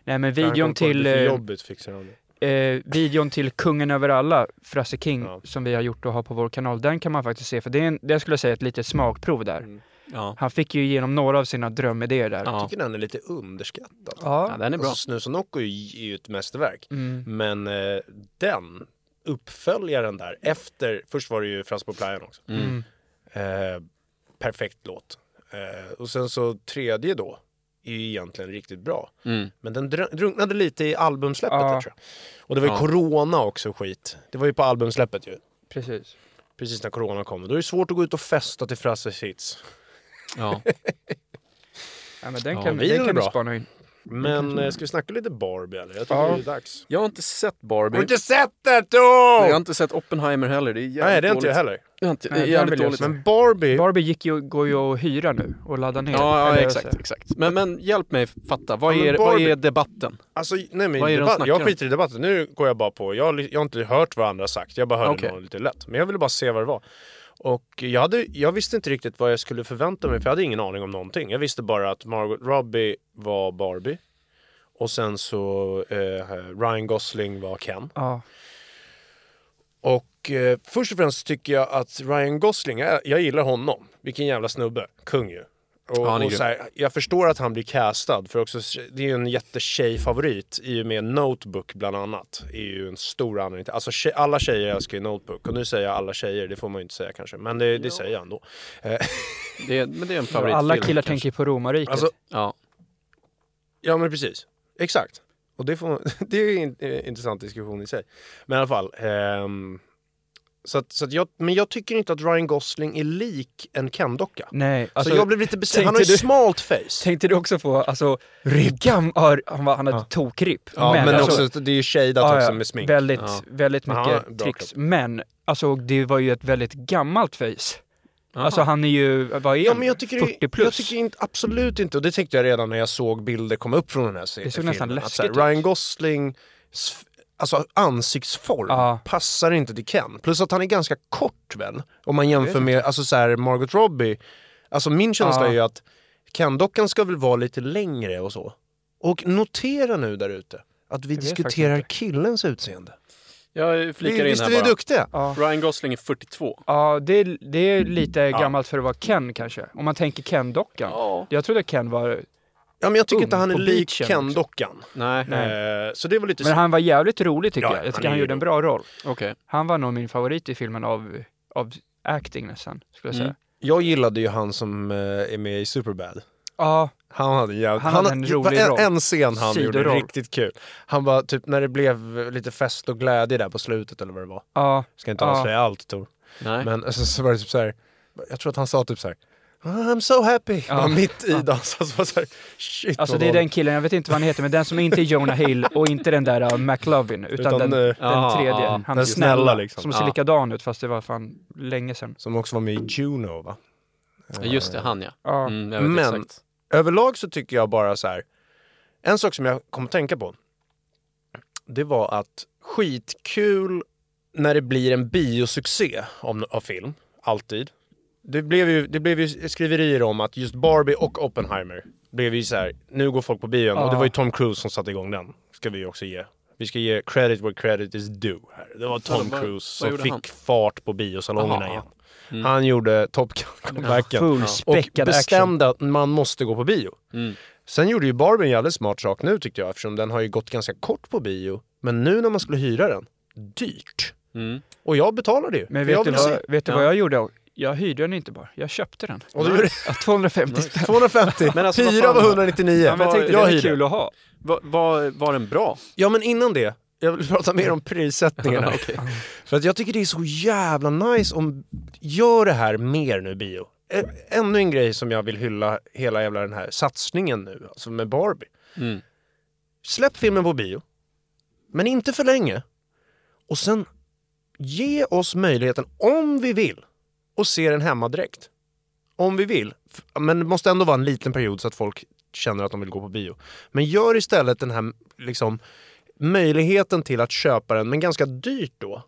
Nej men videon till, eh, jobbet fixar han det. eh, videon till Kungen över alla, Frasse King, Ja. som vi har gjort och har på vår kanal, den kan man faktiskt se. För det är, en, det skulle jag säga ett litet smakprov där. Mm. Ja. Han fick ju igenom några av sina drömidéer där. Jag Ja. tycker den är lite underskattad. ja, den är bra. Alltså, Snus och Nocco är ju ett mästerverk. Mm. Men eh, den, uppföljaren där, efter, först var det ju Frasse på playan också. Mm. Eh, perfekt låt. Eh, och sen så tredje då, är ju egentligen riktigt bra. Mm. Men den dr- drunknade lite i albumsläppet Ja. där, tror jag. Och det var ju Ja. corona också skit. Det var ju på albumsläppet ju. Precis. Precis när corona kom. Då är det svårt att gå ut och festa till Frasses hits. Ja. <laughs> Ja, men den Ja, kan, videon den kan vi bra. spana in. Men eh, ska vi snacka lite Barbie eller? Jag tycker Ja. det är dags. Jag har inte sett Barbie. Har du inte sett det då? Jag har inte sett Oppenheimer heller. Det är jävligt Nej det är inte dåligt. jag heller. Jag har inte, det Nej, är den jävligt vill jag dåligt. se. Men Barbie, Barbie gick ju, går ju att hyra nu och ladda ner. Ja, ja Eller exakt, så. exakt. Men, men hjälp mig fatta. Vad, Ja, men är, vad Barbie- är debatten? alltså nej men Vad är det de debatt, snackar jag om? skiter i debatten. Nu går jag bara på, jag, har li- jag har inte hört vad andra har sagt. Jag bara hörde Okej. något lite lätt. Men jag ville bara se vad det var. Och jag, hade, jag visste inte riktigt vad jag skulle förvänta mig för jag hade ingen aning om någonting. Jag visste bara att Margot Robbie var Barbie. Och sen så eh, Ryan Gosling var Ken. Ja. Och eh, först och främst tycker jag att Ryan Gosling, jag, jag gillar honom. Vilken jävla snubbe. Kung ju. Och, Ja, och så här, jag förstår att han blir castad för också, det är ju en jättetjejfavorit i och med Notebook bland annat. är ju en stor anledning till, alltså tjej, alla tjejer älskar ju Notebook och nu säger jag alla tjejer, det får man ju inte säga kanske, men det, det säger jag ändå. Eh, Det men det är en favoritfilm. Alla killar kanske. tänker på romarriket. alltså, Ja. ja men precis, exakt. Och det, får, <laughs> det är ju en eh, intressant diskussion i sig. Men i alla fall. ehm, så att, så att jag, men jag tycker inte att Ryan Gosling är lik en Ken-docka. Nej, alltså, så jag blev lite besviken. Han har ju du- smalt face. tänkte du också på, alltså, Gam, ja, han, var, han hade Ja. tokripp. Ja, men, alltså, också, det är ju shadat ja, också ja, med smink. Väldigt, Ja. väldigt Ja, mycket bra tricks. kropp. Men, alltså det var ju ett väldigt gammalt face. Aha. Alltså han är ju, vad är Ja, han? men jag tycker, 40 det, plus. jag tycker inte, absolut inte, och det tänkte jag redan när jag såg bilder komma upp från den här se- Det såg filmen. nästan att så här, läskigt Ryan ut. Gosling, alltså ansiktsform, Ja. passar inte till Ken. Plus att han är ganska kort väl? Om man jämför med alltså, så här, Margot Robbie. Alltså min känsla Ja. är ju att Ken-dockan ska väl vara lite längre och så. Och notera nu där ute att vi diskuterar killens utseende. Jag flikar in Visst är här vi bara. duktiga? Ja, Ryan Gosling är 42. ja det, är, det är lite gammalt för att vara Ken kanske. Om man tänker Ken-dockan. Ja. Jag trodde Ken var, Ja, men jag tycker Ung inte han är lik Ken-dockan. Nej, Nej. Eh, så det var lite men han var jävligt rolig tycker Ja, jag. Jag han tycker han ju gjorde en bra roll. okej. Han var nog min favorit i filmen av, av acting nästan, skulle jag säga. Mm. Jag gillade ju han som eh, är med i Superbad. Ja, Han hade jävligt... Han hade en rolig en, roll. en scen han gjorde Sidoroll. riktigt kul. Han var typ när det blev lite fest och glädje där på slutet eller vad det var. ja, Ska inte Ja. avslöja allt Tor. Nej. Men <laughs> så, så var det typ så här. Jag tror att han sa typ så här. I'm so happy. Ja. Bara <laughs> mitt i dansen så var det så här, shit Alltså det är den killen, jag vet inte vad han heter, men den som inte är Jonah Hill och inte den där uh, McLovin, utan, Utan, den, eh, den ja, tredje. han den snälla, snälla liksom. Som ser likadan ut fast det var fan länge sedan. Som också var med i Juno va? Just det, han ja. Mm, Men- exakt. Överlag så tycker jag bara så här. En sak som jag kom att tänka på. Det var att skitkul när det blir en biosuccé av, av film. Alltid. Det blev, ju, det blev ju skriverier om att just Barbie och Oppenheimer blev ju så här. nu går folk på bion. Och det var ju Tom Cruise som satte igång den. Ska vi också ge. Vi ska ge credit where credit is due. Här. Det var Tom Cruise som fick han? fart på biosalongerna Jaha. igen. Mm. Han gjorde Top Gun-comebacken. och Fullspäckad action. bestämde att man måste gå på bio. Mm. Sen gjorde ju Barbie en jävligt smart sak nu tyckte jag eftersom den har ju gått ganska kort på bio. Men nu när man skulle hyra den, dyrt. Mm. Och jag betalade ju. Men vet du, vad, vet du vad jag gjorde? Jag hyrde den inte bara, jag köpte den. Och du Ja, 250 spänn. 250, Men alltså, vad hyra var 199. Ja, men jag tänkte jag det är kul att ha. Va, va, var den bra? Ja men innan det, jag vill prata mer om prissättningarna. <laughs> Okej. För att jag tycker det är så jävla nice om, gör det här mer nu bio. Ä- Ännu en grej som jag vill hylla hela jävla den här satsningen nu, alltså med Barbie. Mm. Släpp filmen på bio, men inte för länge. Och sen ge oss möjligheten, om vi vill, och se den hemma direkt. Om vi vill. Men det måste ändå vara en liten period så att folk känner att de vill gå på bio. Men gör istället den här liksom, möjligheten till att köpa den, men ganska dyrt då,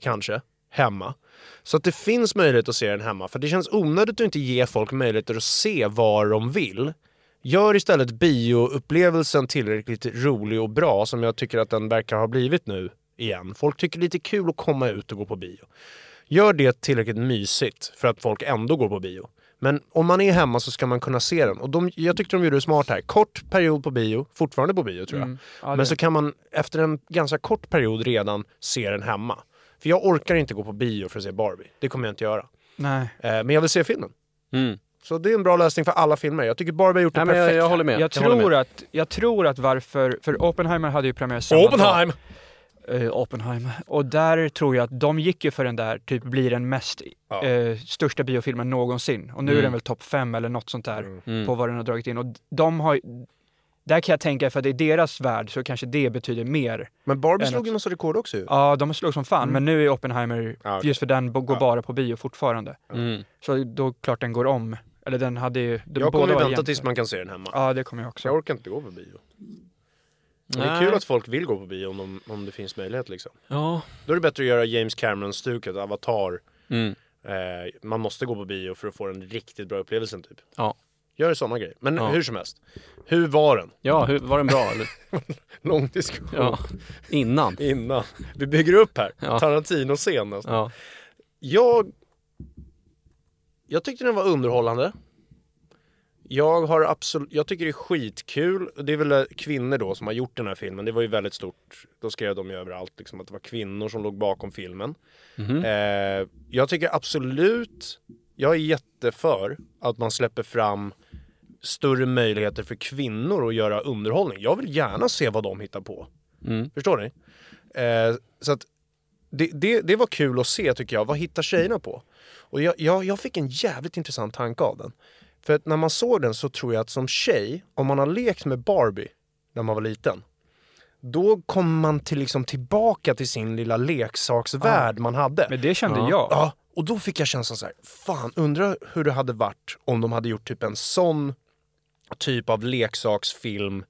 kanske, hemma. Så att det finns möjlighet att se den hemma. För det känns onödigt att inte ge folk möjligheter att se var de vill. Gör istället bioupplevelsen tillräckligt rolig och bra som jag tycker att den verkar ha blivit nu igen. Folk tycker det är lite kul att komma ut och gå på bio. Gör det tillräckligt mysigt för att folk ändå går på bio. Men om man är hemma så ska man kunna se den. Och de, jag tyckte de gjorde det smart här. Kort period på bio, fortfarande på bio tror jag. Mm. Ja, Men så kan man efter en ganska kort period redan se den hemma. För jag orkar inte gå på bio för att se Barbie. Det kommer jag inte göra. Nej. Eh, men jag vill se filmen. Mm. Så det är en bra lösning för alla filmer. Jag tycker Barbie har gjort det Nej, men perfekt. jag, jag håller med. Jag håller tror, med. att, jag tror att varför, för Oppenheimer hade ju premiär samma Oppenheim! dag. Eh, Oppenheim. Och där tror jag att de gick ju för den där, typ blir den mest, Ja. eh, största biofilmen någonsin. Och nu är Mm. den väl topp fem eller något sånt där Mm. på vad den har dragit in. Och de har där kan jag tänka, för att i deras värld så kanske det betyder mer. Men Barbie slog ju massa rekord också ju. Ja, de slog som fan, Mm. men nu är Oppenheimer, Ja, okej. just för den går Ja. bara på bio fortfarande. Mm. Så då klart den går om. Eller den hade ju, de jag kommer vänta tills man kan se den hemma. Ja, det kommer jag också. Så jag orkar inte gå på bio. Det är kul att folk vill gå på bio om, de, om det finns möjlighet liksom. Ja. Då är det bättre att göra James Cameron-stuket, Avatar. Mm. Eh, man måste gå på bio för att få den riktigt bra upplevelsen typ. Ja. Gör sådana grejer. Men Ja. hur som helst. Hur var den? Ja, hur, var den bra eller? <laughs> Lång diskussion. Ja. Innan? Innan. Vi bygger upp här. Ja. Tarantino-scen nästan. Ja. Jag... Jag tyckte den var underhållande. Jag har absolut... Jag tycker det är skitkul. Det är väl eh, kvinnor då som har gjort den här filmen. Det var ju väldigt stort. Då skrev de ju överallt liksom att det var kvinnor som låg bakom filmen. Mhm. Eh, jag tycker absolut... Jag är jätteför att man släpper fram större möjligheter för kvinnor att göra underhållning. Jag vill gärna se vad de hittar på. Mm. Förstår ni? Eh, så att det, det, det var kul att se tycker jag. Vad hittar tjejerna på? Och jag, jag, jag fick en jävligt intressant tanke av den. För att när man såg den så tror jag att som tjej, om man har lekt med Barbie när man var liten. Då kommer man till liksom tillbaka till sin lilla leksaksvärld man hade. Men det kände Ja. jag. Ja, och då fick jag känslan så här, fan undrar hur det hade varit om de hade gjort typ en sån typ av leksaksfilm.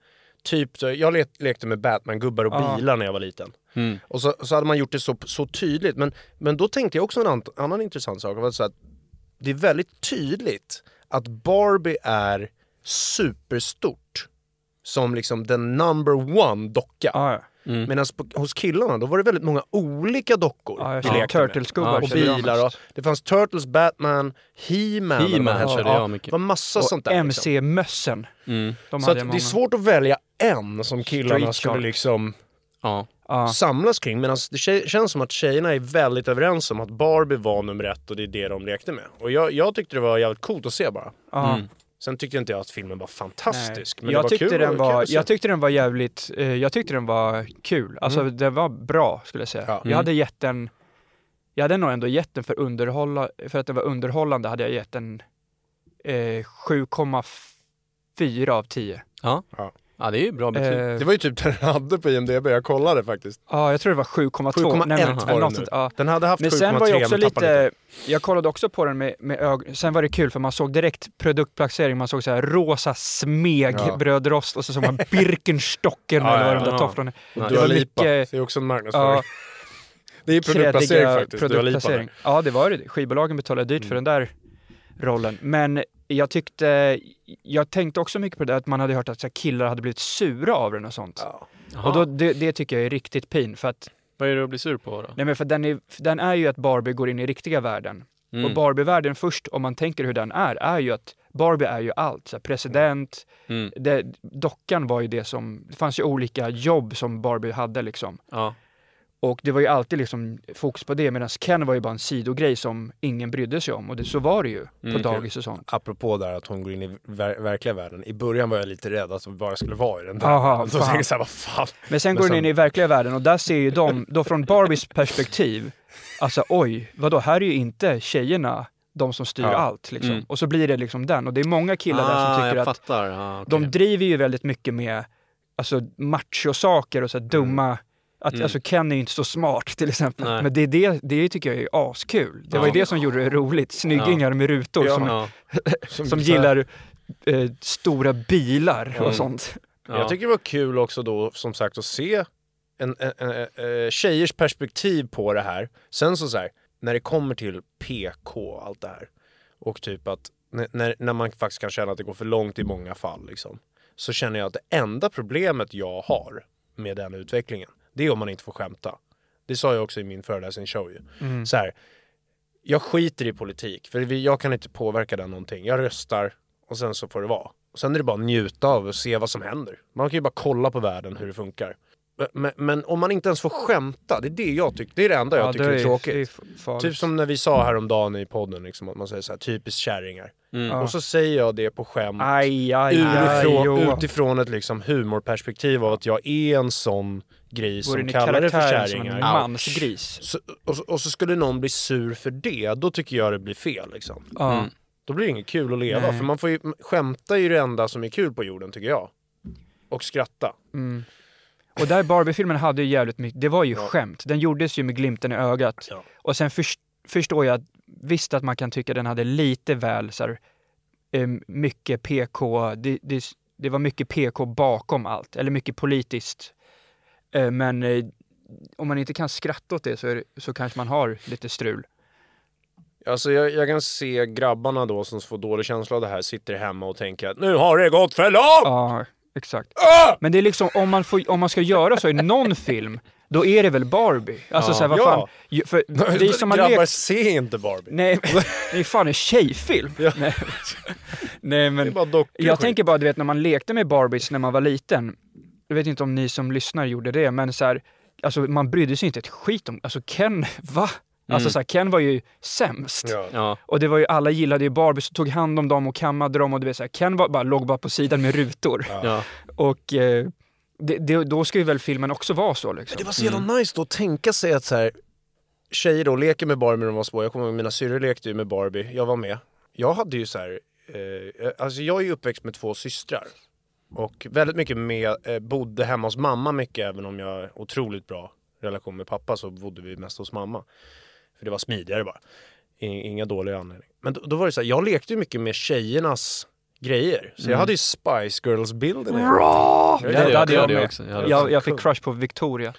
Typ, jag le- lekte med Batman-gubbar och Ja. bilar när jag var liten. Mm. Och så, så hade man gjort det så, så tydligt. Men, men då tänkte jag också en annan, annan intressant sak. Var så att det är väldigt tydligt att Barbie är superstort. Som liksom den number one docka. Ja, ja. Mm. Medan hos killarna då var det väldigt många olika dockor Ja, vi lekte med. Turtles-gubbar Ja, Och bilar och det fanns Turtles, Batman, He-Man. hette. körde jag mycket. Det var massa Och sånt där. Liksom. MC-mössen. Mm. De Så att det är svårt att välja en som killarna Street skulle liksom Ja. Ja. samlas kring. Medan det känns som att tjejerna är väldigt överens om att Barbie var nummer ett och det är det de lekte med. Och jag, jag tyckte det var jävligt coolt att se bara. Ja. Mm. Sen tyckte inte jag att filmen var fantastisk. Nej. Men jag, det var tyckte kul, den var, jag tyckte den var jävligt, eh, jag tyckte den var kul. Alltså Mm. den var bra skulle jag säga. Ja. Jag Mm. hade gett den, jag hade nog ändå gett den för underhålla, för att det var underhållande hade jag gett den eh, 7,4 av 10. Ja. Ja. Ja, det är ju bra betyg. Eh, Det var ju typ den den hade på IMDB, jag kollade faktiskt. Ja, jag tror det var 7,2. 7,1 Nej, men- var det ja. Den hade haft Men 7,3 sen var jag också men lite, jag kollade också på den med, med ögon, sen var det kul för man såg direkt produktplacering, man såg så här rosa smeg Ja. brödrost och så såg man <laughs> Birkenstocken Ja, eller vad ja, de där ja. tofflorna. Det Dua var Lipa, mycket- det är också en marknadsföring. Ja, <laughs> det är produktplacering faktiskt, produktplacering. Ja, det var det. Skivbolagen betalade dyrt för Mm. den där rollen. Men jag tyckte, jag tänkte också mycket på det där att man hade hört att så här, killar hade blivit sura av den och sånt. Ja. Och då, det, det tycker jag är riktigt pin för att, Vad är det att bli sur på då? nej men för den är, för den är ju att Barbie går in i riktiga världen. Mm. Och Barbie-världen först, om man tänker hur den är, är ju att Barbie är ju allt. Så här, president, Mm. det, dockan var ju det som, det fanns ju olika jobb som Barbie hade liksom. Ja. Och det var ju alltid liksom fokus på det medan Ken var ju bara en sidogrej som ingen brydde sig om. Och det, så var det ju på Mm, dagis och sånt. Apropå där att hon går in i ver- verkliga världen. I början var jag lite rädd att hon bara skulle vara i den där. Aha, Då fan. jag såhär, vad fan. Men sen går den sen- in i verkliga världen och där ser ju de, då från Barbies perspektiv, alltså oj, vadå, här är ju inte tjejerna de som styr Ja. allt liksom. Mm. Och så blir det liksom den. Och det är många killar där ah, som tycker jag att fattar. Ah, okej. de driver ju väldigt mycket med alltså machosaker och så här dumma att, Mm. Alltså Ken är ju inte så smart till exempel. Nej. Men det, är det, det tycker jag är askul. Det var ju det som gjorde det roligt. Snyggingar med rutor Ja. som, Ja. <laughs> som här- gillar eh, stora bilar och Mm. sånt. Ja. Jag tycker det var kul också då som sagt att se en, en, en, en, tjejers perspektiv på det här. Sen så, så här, när det kommer till PK och allt det här och typ att när- när, när man faktiskt kan känna att det går för långt i många fall liksom, så känner jag att det enda problemet jag har med den utvecklingen det är om man inte får skämta. Det sa jag också i min föreläsningsshow ju. Mm. Så här, jag skiter i politik för jag kan inte påverka den någonting. Jag röstar och sen så får det vara. Och sen är det bara att njuta av och se vad som händer. Man kan ju bara kolla på världen hur det funkar. Men, men om man inte ens får skämta, det är det jag tycker, det är det enda jag tycker det är, tråkigt. är. Typ som när vi sa häromdagen i podden, liksom, att man säger så här, typiskt kärringar. Mm. Ja. Och så säger jag det på skämt. Aj, aj, aj, Utifrån, jo. utifrån ett liksom humorperspektiv av att jag är en sån gris Går som kallar det för kärringar. mansgris. Så, och, så- och så skulle någon bli sur för det, då tycker jag det blir fel liksom. Ja. Mm. Då blir det inget kul att leva. Nej. För man får ju, skämta är ju det enda som är kul på jorden tycker jag. Och skratta. Mm. Och där Barbie-filmen hade ju jävligt mycket, det var ju Ja. skämt. Den gjordes ju med glimten i ögat. Ja. Och sen först, förstår jag visst att man kan tycka den hade lite väl så här, eh, mycket PK, det, det, det var mycket PK bakom allt, eller mycket politiskt. Eh, men eh, om man inte kan skratta åt det så, det, så kanske man har lite strul. Alltså jag, jag kan se grabbarna då som får dålig känsla av det här sitter hemma och tänker att nu har det gått för långt! Ja, exakt. Ah! Men det är liksom, om man, får, om man ska göra så i någon <laughs> film, då är det väl Barbie? Alltså Ja. så här, vad Ja. fan, ju- för <laughs> vi som har Grabbar lekt se inte Barbie. Nej, <laughs> det är fan en tjejfilm. Nej. Nej, Det är men jag tänker bara, du vet när man lekte med Barbies när man var liten. Jag vet inte om ni som lyssnar gjorde det, men så här, alltså man brydde sig inte ett skit om, alltså Ken, va? Alltså så här, Ken var ju sämst. Ja. Ja. Och det var ju, alla gillade ju Barbies och tog hand om dem och kammade dem och du vet så här, Ken var, bara, låg bara på sidan med rutor. Ja. Och eh, det, det, då ska ju väl filmen också vara så liksom. Det var så jävla nice då att tänka sig att så här, tjejer då leker med Barbie när de var små. Jag kommer ihåg mina syrror lekte ju med Barbie. Jag var med. Jag hade ju så här, eh, alltså jag är ju uppväxt med två systrar. Och väldigt mycket med, eh, bodde hemma hos mamma mycket även om jag har otroligt bra relation med pappa så bodde vi mest hos mamma. För det var smidigare bara. Inga dåliga anledningar. Men då, då var det så här, jag lekte ju mycket med tjejernas grejer. Så jag hade ju Spice Girls-bilderna. Ja, Det det hade jag också. Jag fick crush på Victoria.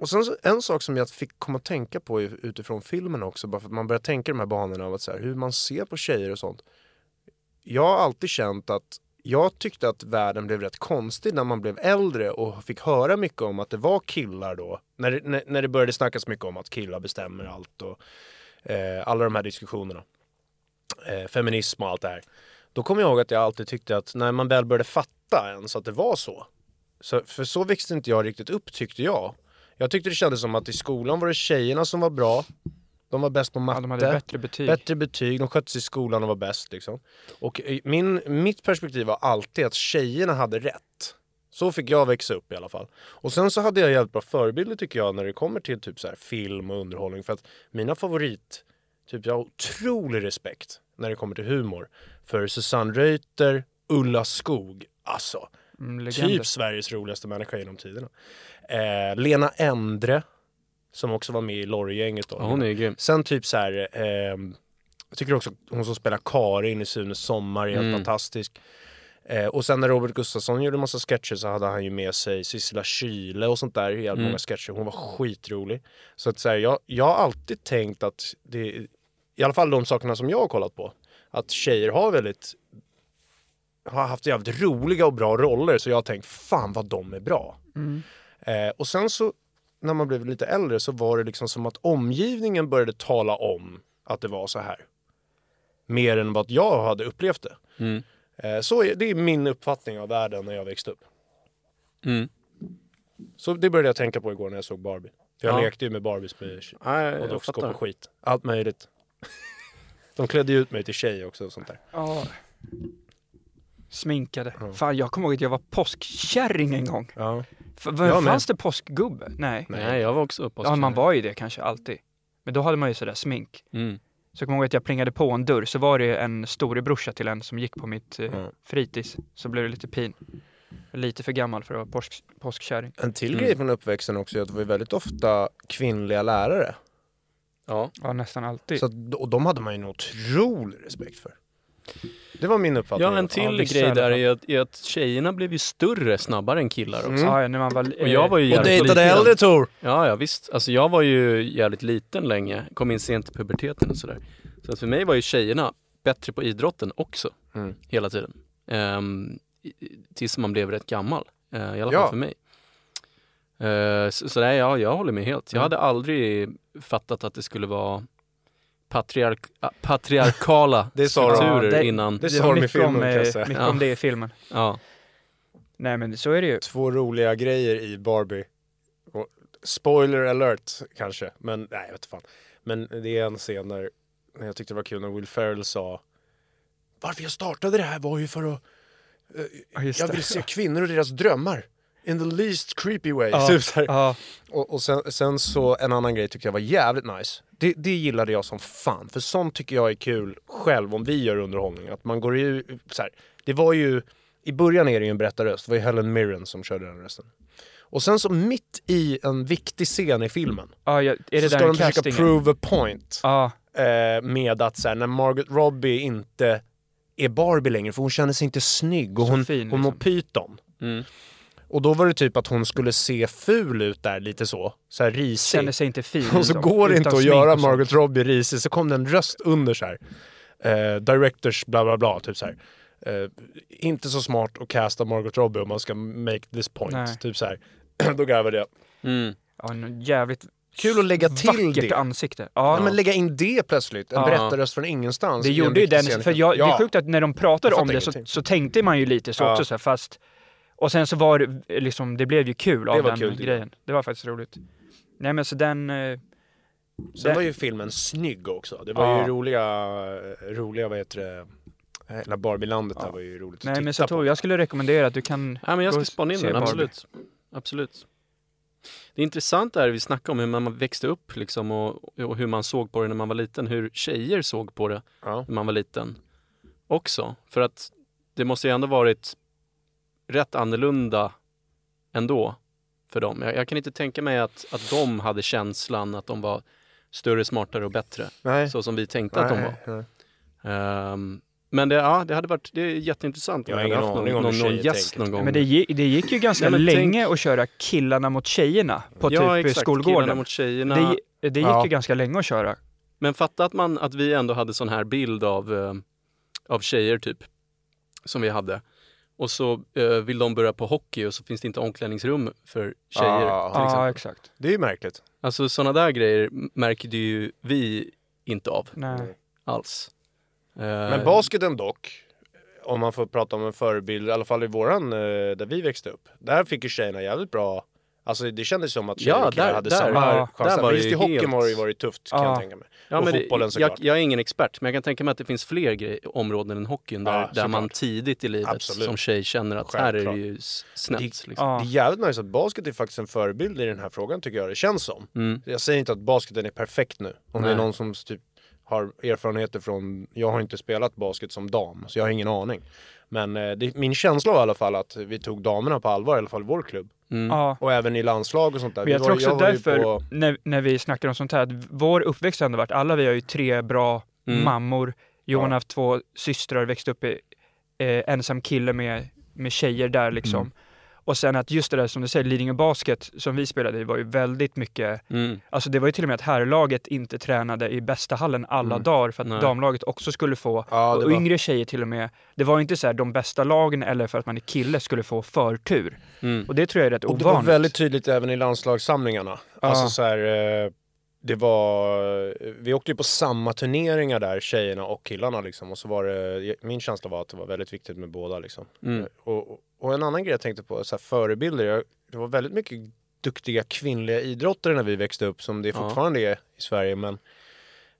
Och sen så, en sak som jag fick komma att tänka på utifrån filmen också, bara för att man börjar tänka de här banorna av att så här, hur man ser på tjejer och sånt. Jag har alltid känt att jag tyckte att världen blev rätt konstig när man blev äldre och fick höra mycket om att det var killar då. När, det- när, när det började snackas mycket om att killar bestämmer allt och eh, alla de här diskussionerna. Eh, feminism och allt det här. Då kommer jag ihåg att jag alltid tyckte att när man väl började fatta ens att det var så. så för så växte inte jag riktigt upp tyckte jag. Jag tyckte det kändes som att i skolan var det tjejerna som var bra. De var bäst på matte. Ja, de hade bättre betyg. Bättre betyg, de skötte sig i skolan och var bäst liksom. Och min, mitt perspektiv var alltid att tjejerna hade rätt. Så fick jag växa upp i alla fall. Och sen så hade jag jävligt bra förebilder tycker jag när det kommer till typ så här film och underhållning. För att mina favorit, typ jag har otrolig respekt när det kommer till humor. För Susanne Reuter, Ulla Skog, alltså Mm, typ Sveriges roligaste människa genom tiderna. Eh, Lena Endre, som också var med i Lorry-gänget då. Ja, hon är grym. Sen typ så här, ehm, jag tycker också hon som spelar Karin i Sunes sommar är helt Mm. fantastisk. Eh, och sen när Robert Gustafsson gjorde massa sketcher så hade han ju med sig Sissela Kyle och sånt där i Mm. många sketcher. Hon var skitrolig. Så att så här, jag, jag har alltid tänkt att det, i alla fall de sakerna som jag har kollat på, att tjejer har väldigt har haft jävligt roliga och bra roller så jag har tänkt fan vad de är bra. Mm. Eh, och sen så när man blev lite äldre så var det liksom som att omgivningen började tala om att det var så här. Mer än vad jag hade upplevt det. Mm. Eh, så är, det är min uppfattning av världen när jag växte upp. Mm. Så det började jag tänka på igår när jag såg Barbie. Jag Ja. lekte ju med Barbies med Nej, och dockskåp och skit. Allt möjligt. <laughs> De klädde ju ut mig till tjej också och sånt där. Ja. Sminkade. Ja. Fan, jag kommer ihåg att jag var påskkärring en gång. Ja. F- med. fanns det påskgubbe? Nej. Nej, jag var också på Ja, man var ju det kanske alltid. Men då hade man ju sådär smink. Mm. Så jag kommer ihåg att jag plingade på en dörr, så var det en storebrorsa till en som gick på mitt eh, Ja. fritids. Så blev det lite pin. Lite för gammal för att vara påsk, påskkärring. En till Mm. grej från uppväxten också är att det var ju väldigt ofta kvinnliga lärare. Ja. Ja, nästan alltid. Så att, och de hade man ju en otrolig respekt för. Det var min uppfattning. ja, en Ja, till i grej där är att, är att tjejerna blev ju större snabbare än killar också. Mm. Ja, ja, när man var... Och jag var ju Och jävligt dejtade liten. äldre Tor! Ja, ja visst. Alltså jag var ju jävligt liten länge, kom in sent i puberteten och sådär. Så att för mig var ju tjejerna bättre på idrotten också, Mm. hela tiden. Ehm, tills man blev rätt gammal, eh, i alla fall Ja. för mig. Eh, så så nej, ja, jag håller med helt. Jag Mm. hade aldrig fattat att det skulle vara patriark ah, patriarkala <laughs> Det strukturer Ja, det- innan. Det Det sa de i filmen om, kan jag eh, säga. mycket Ja. om det i filmen. Ja. Nej, men så är det ju. Två roliga grejer i Barbie. Och, spoiler alert kanske, men nej jag vet fan. Men det är en scen där när jag tyckte det var kul när Will Ferrell sa Varför jag startade det här var ju för att eh, jag det. vill se kvinnor och deras drömmar. In the least creepy way. Ja. Typ så. Ja, Och, och sen, sen så en annan grej tyckte jag var jävligt nice. Det, det gillade jag som fan. För sånt tycker jag är kul själv om vi gör underhållning. Att man går ju så här. Det var ju, i början är det ju en berättarröst. Det var ju Helen Mirren som körde den rösten. Och sen så mitt i en viktig scen i filmen. ja, ja, är det så ska de försöka castingen? prove a point. Ja, Eh, med att så här, när Margot Robbie inte är Barbie längre. För hon känner sig inte snygg och Så hon, fin, hon mår liksom. pyton. Mm. Och då var det typ att hon skulle se ful ut där lite så. Så här risig. känner sig inte fin. <laughs> Och så liksom, går det inte att göra. Margot Robbie risig, så kom det en röst under så här. Eh, directors bla bla bla, typ så här. Eh, inte så smart att casta Margot Robbie om man ska make this point. Nej. Typ så här. <clears throat> Då garvade jag. Mm. Ja, jävligt Kul att lägga till vackert det. ansikte. Ja, Ja, men lägga in det plötsligt. En Ja. berättarröst från ingenstans. det gjorde ju den, för jag, det är Ja. sjukt att när de pratade om det så, så tänkte man ju lite så Ja. också så här, fast och sen så var det liksom, det blev ju kul av var den kul, grejen. Det var faktiskt roligt. Nej men så den, eh, Sen den var ju filmen snygg också. Det var Ja. ju roliga, roliga vad heter det, hela Barbie-landet där Ja. var ju roligt att nej men så på. jag skulle rekommendera att du kan Ja, men jag ska spana in den, Barbie. absolut. absolut. Det intressanta är, vi snackade om hur man växte upp liksom, och, och hur man såg på det när man var liten. Hur tjejer såg på det Ja. när man var liten också. För att det måste ju ändå varit rätt annorlunda ändå för dem. Jag, jag kan inte tänka mig att, att de hade känslan att de var större, smartare och bättre. Nej. Så som vi tänkte att de var. Nej, nej. Ehm, men det, ja, det hade varit det är jätteintressant. Jag har om ingen hade haft aning någon, om någon, någon gäst någon gång. Men det, gi- det gick ju ganska Nej, länge tänk- att köra killarna mot tjejerna på ja, typ exakt. Killarna skolgården. mot tjejerna. Det, det gick Ja. ju ganska länge att köra. Men fatta att, man, att vi ändå hade sån här bild av, eh, av tjejer typ. Som vi hade. Och så eh, vill de börja på hockey och så finns det inte omklädningsrum för tjejer. Ja, till Ja, exempel. exakt. Det är ju märkligt. Alltså sådana där grejer märker ju vi inte av Nej. alls. Eh, Men basketen dock, om man får prata om en förebild, i alla fall i våran, eh, där vi växte upp. Där fick ju tjejerna jävligt bra, alltså det kändes som att tjejer Ja, och killar där- hade där- samma ja, chanser. det Visst i hockeyn helt- har det ju varit tufft kan Ja. jag tänka mig. Ja, och men fotbollen jag, såklart. jag är ingen expert, men jag kan tänka mig att det finns fler grej, områden än hockeyn där, Ja, där man tidigt i livet Absolut. som tjej känner att här är det Självklart. ju snett. Det- Liksom. Det är jävligt nice att basket är faktiskt en förebild i den här frågan tycker jag det känns som. Mm. Jag säger inte att basketen är perfekt nu. Om det är Nej. någon som typ har erfarenheter från, jag har inte spelat basket som dam, så jag har ingen aning. Men eh, det, min känsla var i alla fall att vi tog damerna på allvar, i alla fall i vår klubb. Ja. Och även i landslag och sånt där. Men jag Vi tror var- också ju därför, på- när, när vi snackar om sånt här, att vår uppväxt har ändå varit, alla vi har ju tre bra Mm. mammor. Johan Ja. har haft två systrar, växt upp i eh, ensam kille med, med tjejer där liksom. Mm. Och sen att just det där som du säger, Lidingö Basket som vi spelade i var ju väldigt mycket, Mm. alltså det var ju till och med att herrlaget inte tränade i bästa hallen alla Mm. dagar för att Nej. damlaget också skulle få, Ja, och var- yngre tjejer till och med. Det var ju inte så här de bästa lagen eller för att man är kille skulle få förtur. Mm. Och det tror jag är rätt Och ovanligt. det var väldigt tydligt även i landslagssamlingarna. Ja. Alltså så här, eh, det var, vi åkte ju på samma turneringar där, tjejerna och killarna liksom. Och så var det, min känsla var att det var väldigt viktigt med båda liksom. Mm. Eh, Och, och en annan grej jag tänkte på, så här, förebilder. Jag, det var väldigt mycket duktiga kvinnliga idrottare när vi växte upp, som det Ja. fortfarande är i Sverige. Men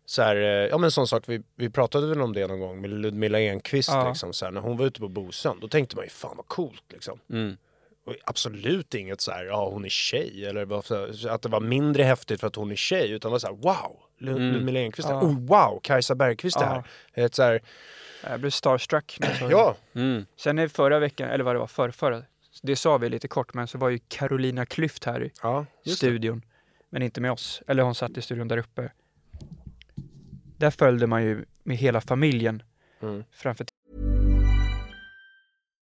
så här, eh, ja men sån sak, vi, vi pratade väl om det någon gång med Ludmilla Enqvist Ja. liksom. Så här, när hon var ute på Bosön, då tänkte man ju fan vad coolt liksom. Mm. Och absolut inget så här, ja hon är tjej eller att det var mindre häftigt för att hon är tjej utan det var så här, wow! Lud- Mm. Ludmilla Enqvist Ja. Oh, wow! Kajsa Bergqvist är Ja. här. Ett så här, Jag blev starstruck. ja, Mm. Sen är förra veckan, eller vad det var, förra, förra, det sa vi lite kort, men så var ju Carolina Klüft här i ja, just det. studion. Men inte med oss. Eller hon satt i studion där uppe. Där följde man ju med hela familjen Mm. framför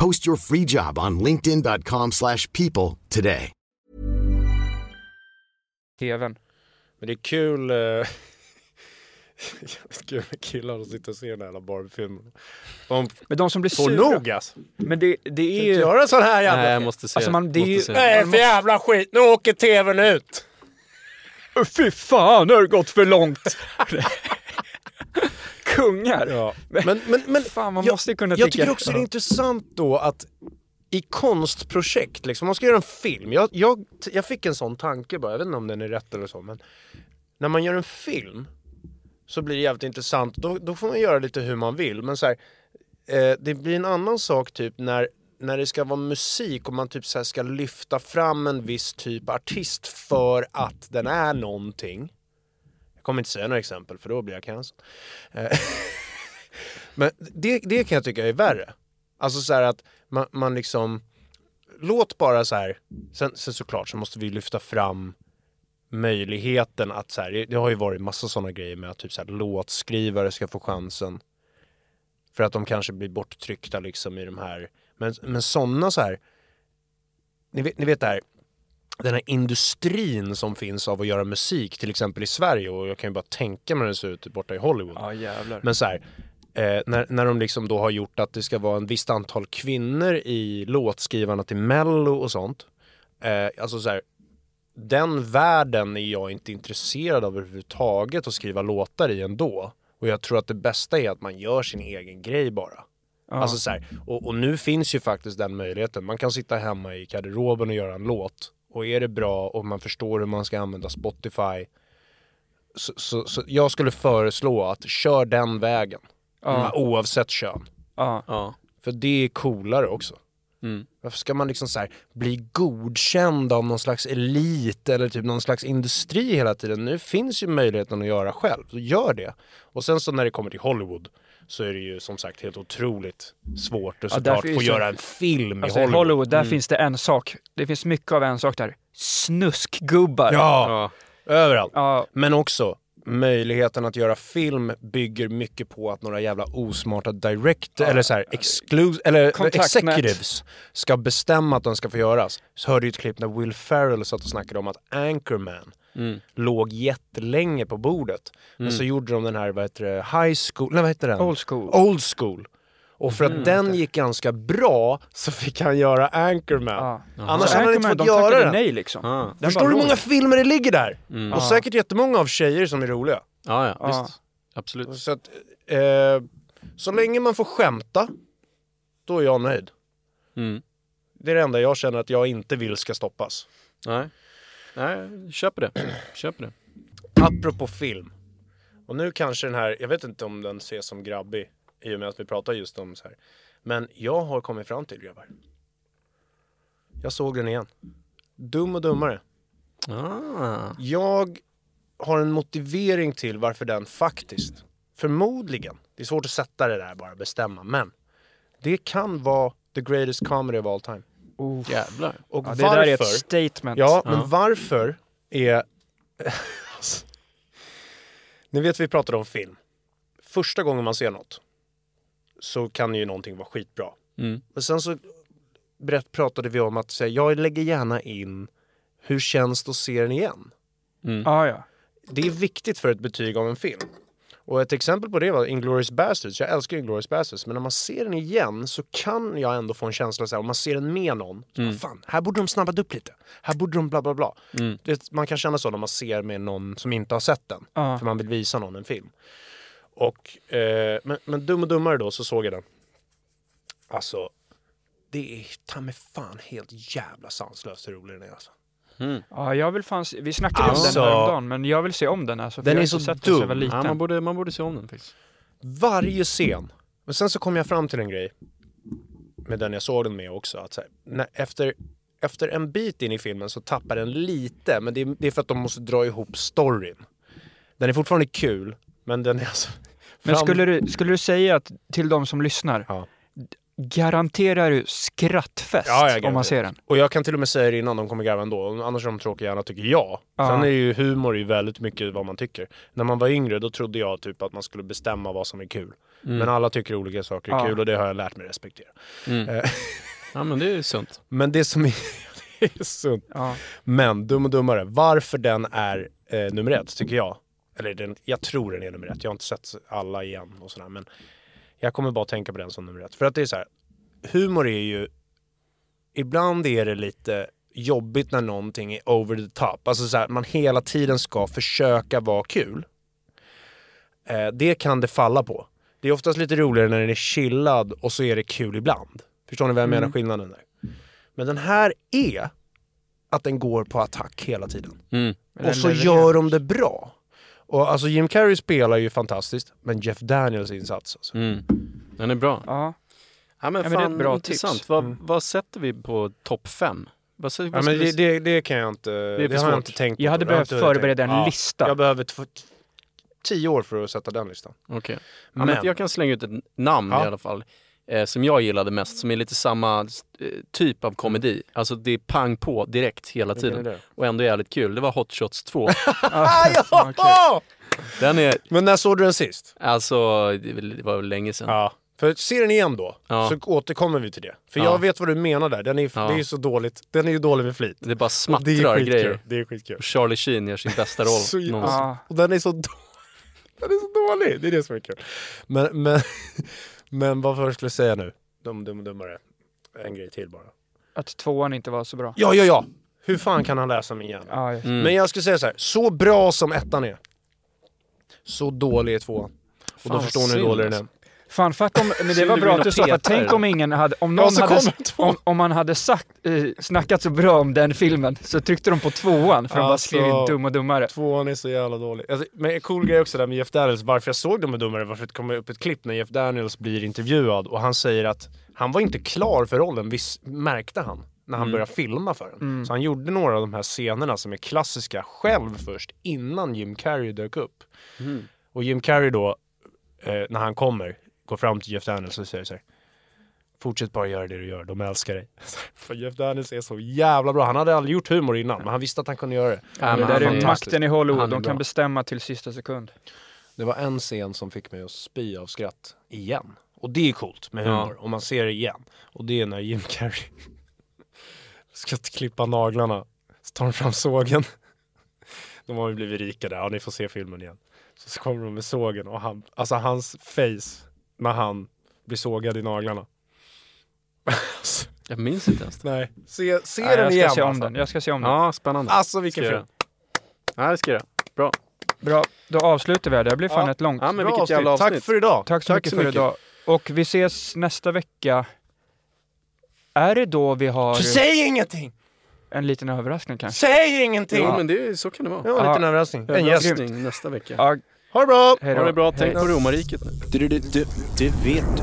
Post your free job on linkedin.com/people slash people today. tvn. Men det är kul, <laughs> jävligt kul med killar som sitter och ser den här jävla Barbie-filmen. De Men de som blir får sura... nog alltså. Men det, det är Inte ju... göra sån här jävla... Nej, jag måste se. Alltså, man- det är ju-. Nej för jävla skit, nu åker tvn ut! Fy fan, nu har det gått för långt! <laughs> Kungar! Ja. <laughs> Men, men, men Fan, man jag, måste ju kunna jag tycka- tycker också det är intressant då att i konstprojekt, liksom, man ska göra en film. Jag, jag, jag fick en sån tanke bara, jag vet inte om den är rätt eller så, men när man gör en film så blir det jävligt intressant. Då, då får man göra lite hur man vill, men så här, eh, det blir en annan sak typ när när det ska vara musik och man typ så här ska lyfta fram en viss typ artist för att den är någonting. Jag kommer inte säga några exempel för då blir jag cancelled. Eh, <laughs> men det, det kan jag tycka är värre. Alltså så här att man, man liksom, låt bara så här, sen, sen såklart så måste vi lyfta fram möjligheten att så här, det, det har ju varit massa sådana grejer med att typ så här, låtskrivare ska få chansen. För att de kanske blir borttryckta liksom i de här, men, men sådana så här, ni vet, ni vet det här, den här industrin som finns av att göra musik, till exempel i Sverige och jag kan ju bara tänka mig hur det ser ut borta i Hollywood. Ja, jävlar. Men så här, eh, när, när de liksom då har gjort att det ska vara en visst antal kvinnor i låtskrivarna till Mello och sånt. Eh, alltså så här, den världen är jag inte intresserad av överhuvudtaget att skriva låtar i ändå. Och jag tror att det bästa är att man gör sin egen grej bara. Ja. Alltså så här, och, och nu finns ju faktiskt den möjligheten. Man kan sitta hemma i garderoben och göra en låt. Och är det bra och man förstår hur man ska använda Spotify. Så, så, så jag skulle föreslå att kör den vägen. Ja. Oavsett kön. ja. Ja. För det är coolare också. Mm. Varför ska man liksom så här bli godkänd av någon slags elit eller typ någon slags industri hela tiden? Nu finns ju möjligheten att göra själv, så gör det. Och sen så när det kommer till Hollywood så är det ju som sagt helt otroligt svårt att Ja, såklart är få så- göra en film Alltså i Hollywood. Hollywood, där finns det en sak. Det finns mycket av en sak där. Snuskgubbar. Ja, Ja. överallt. Ja, Men också möjligheten att göra film bygger mycket på att några jävla osmarta direct eller så här exclu- eller executives ska bestämma att den ska få göras. Så hörde jag ett klipp när Will Ferrell satt och snackade om att Anchorman Mm. låg jättelänge på bordet. Men så gjorde de den här, vad heter det, High School, nej vad heter den? Old school. Old School. Och för Mm. att den gick ganska bra så fick han göra Anchorman. Ja. Annars Så hade han inte fått de göra den. nej liksom. Ah. Den Förstår du hur många filmer det ligger där? Mm. Och Ja. säkert jättemånga av tjejer som är roliga. Ja, ja, Ja. visst. Absolut. Så att, eh, så länge man får skämta, då är jag nöjd. Mm. Det är det enda jag känner att jag inte vill ska stoppas. Nej. Nej, köper det. Köper det. Apropå film. Och nu kanske den här, jag vet inte om den ses som grabbig i och med att vi pratar just om så här. Men jag har kommit fram till grabbar. Jag såg den igen. Dum och dummare. Ah. Jag har en motivering till varför den faktiskt, förmodligen, det är svårt att sätta det där bara, bestämma, men det kan vara the greatest comedy of all time. Jävlar. Och Ja, det varför? där är ett statement. Ja, Ja. men varför är... <laughs> Ni vet vi pratade om film. Första gången man ser något så kan ju någonting vara skitbra. Mm. Men sen så berätt, pratade vi om att säga, jag lägger gärna in hur känns det att se den igen? Ja, ja. Det är viktigt för ett betyg av en film. Och ett exempel på det var Inglourious Basterds. Jag älskar Inglourious Basterds, men när man ser den igen så kan jag ändå få en känsla så här, om man ser den med någon, så bara, fan, här borde de snabbat upp lite. Här borde de bla bla bla. Det, man kan känna så när man ser med någon som inte har sett den, Ja. för man vill visa någon en film. Och, eh, men, men Dum och Dummare då, så såg jag den. Alltså, det är ta mig fan helt jävla sanslöst hur rolig den är alltså. Ja jag vill fan se, vi snackade om Alltså- den häromdagen, men jag vill se om den alltså. för Den är inte så den dum. liten. Ja, man, borde, man borde se om den faktiskt. varje scen. Men sen så kom jag fram till en grej med den jag såg den med också. Att så här, när, efter, efter en bit in i filmen så tappar den lite, men det är, det är för att de måste dra ihop storyn. Den är fortfarande kul, men den är alltså... Men fram- skulle du, skulle du säga att till de som lyssnar, Ja. Garanterar du skrattfest Ja, om man ser den? Och jag kan till och med säga det innan de kommer garva ändå, annars är de tråkiga gärna tycker jag. Ja. Sen är ju humor ju väldigt mycket vad man tycker. När man var yngre då trodde jag typ att man skulle bestämma vad som är kul. Men alla tycker olika saker är Ja. kul och det har jag lärt mig respektera. Eh, <laughs> Ja, men det är sunt. Men det som är, <laughs> det är sunt. Ja. Men Dum och Dummare, varför den är eh, nummer ett tycker jag. Eller den, jag tror den är nummer ett. Jag har inte sett alla igen och sådär. Men jag kommer bara tänka på den som nummer ett. För att det är så här, humor är ju... Ibland är det lite jobbigt när någonting är over the top. Alltså så här, man hela tiden ska försöka vara kul. Eh, det kan det falla på. Det är oftast lite roligare när den är chillad och så är det kul ibland. Förstår ni vad jag menar skillnaden där? Men den här är att den går på attack hela tiden. Mm. Och så gör de det bra. Och alltså Jim Carrey spelar ju fantastiskt, men Jeff Daniels insats alltså. Mm. Den är bra. Ja. Ja, men Ja, men det är fan, ett bra intressant. tips. Vad, vad sätter vi på topp fem? Vad, sä- Ja, vad men det, det, det kan jag inte, det, för har jag inte tänkt på. Jag hade Det har behövt förbereda en Ja, lista. Jag behöver tio år för att sätta den listan. Okej. Ja, Men- men jag kan slänga ut ett namn Ja. i alla fall. Eh, som jag gillade mest, som är lite samma eh, typ av komedi. Alltså det är pang på direkt hela Vilken är tiden. det? Och ändå jävligt kul. Det var Hot Shots 2. Ah, <laughs> ja! <laughs> Den är, Men när såg du den sist? alltså, det är väl- det var väl länge sedan. Ja. För se den igen då, Ja. så återkommer vi till det. För Ja. jag vet vad du menar där, den är, Ja. det är ju så dåligt. Den är ju dålig med flit. Det bara Och smattrar skitkul. grejer. Det är skitkul. Och Charlie Sheen gör sin bästa roll <laughs> Så, någonsin. Ja. och den är så dålig. Den är så dålig, det är det som är kul. Men, men, men vad först skulle jag säga nu? Dum, dum, dummare. En grej till bara. Att tvåan inte var så bra. Ja, ja, ja! Hur fan kan han läsa min hjärna? Ja. Mm. Men jag skulle säga så här, så bra som ettan är, så dålig är tvåan. Och Fan, då förstår ni hur dålig den är. Alltså. Fan, för att om, men det var bra att du sa, för tänk om ingen hade, om Ja, någon så hade, om, om man hade sagt, eh, snackat så bra om den filmen, så tryckte de på tvåan, för de bara Alltså- skrev in dum och dummare. Tvåan är så jävla dålig. Alltså, men en cool grej också där med Jeff Daniels, varför jag såg Dum och Dummare, varför det kommer upp ett klipp när Jeff Daniels blir intervjuad och han säger att han var inte klar för rollen, visst märkte han när han började filma för den. Så han gjorde några av de här scenerna som är klassiska själv först, innan Jim Carrey dök upp. Och Jim Carrey då, eh, när han kommer, går fram till Jeff Daniels och säger så här. Fortsätt bara göra det du gör, de älskar dig. <laughs> För Jeff Daniels är så jävla bra. Han hade aldrig gjort humor innan, men han visste att han kunde göra det. Ja, det men där han är makten i Hollywood, Han de kan bra. bestämma till sista sekund. Det var en scen som fick mig att spy av skratt igen. Och det är coolt med Ja. humor, om man ser det igen. Och det är när Jim Carrey <laughs> ska klippa naglarna. Så tar de fram sågen. <laughs> De har ju blivit rika där, ja ni får se filmen igen. Så kommer de med sågen och han, alltså hans face när han blir sågad i naglarna. Jag minns inte ens det. Nej, se, se Nej, den jag ska igen se om alltså. den. Jag ska se om den. Ja, spännande. Alltså vilken film. Ja, det ska jag. Bra. Bra, då avslutar vi här. Det här blir fan Ja. ett långt. Ja, men vilket jävla avsnitt. Tack för idag. Tack så Tack mycket så för mycket. idag. Och vi ses nästa vecka. Är det då vi har Säg ingenting! en liten överraskning kanske? Säg ingenting! Jo, men det, så kan det vara. Ja, en liten Ja. överraskning. En gäst. Överraskning nästa vecka. Ha det bra! Ha det bra. Tänk på romarriket nu. Det, det, det, det vet du.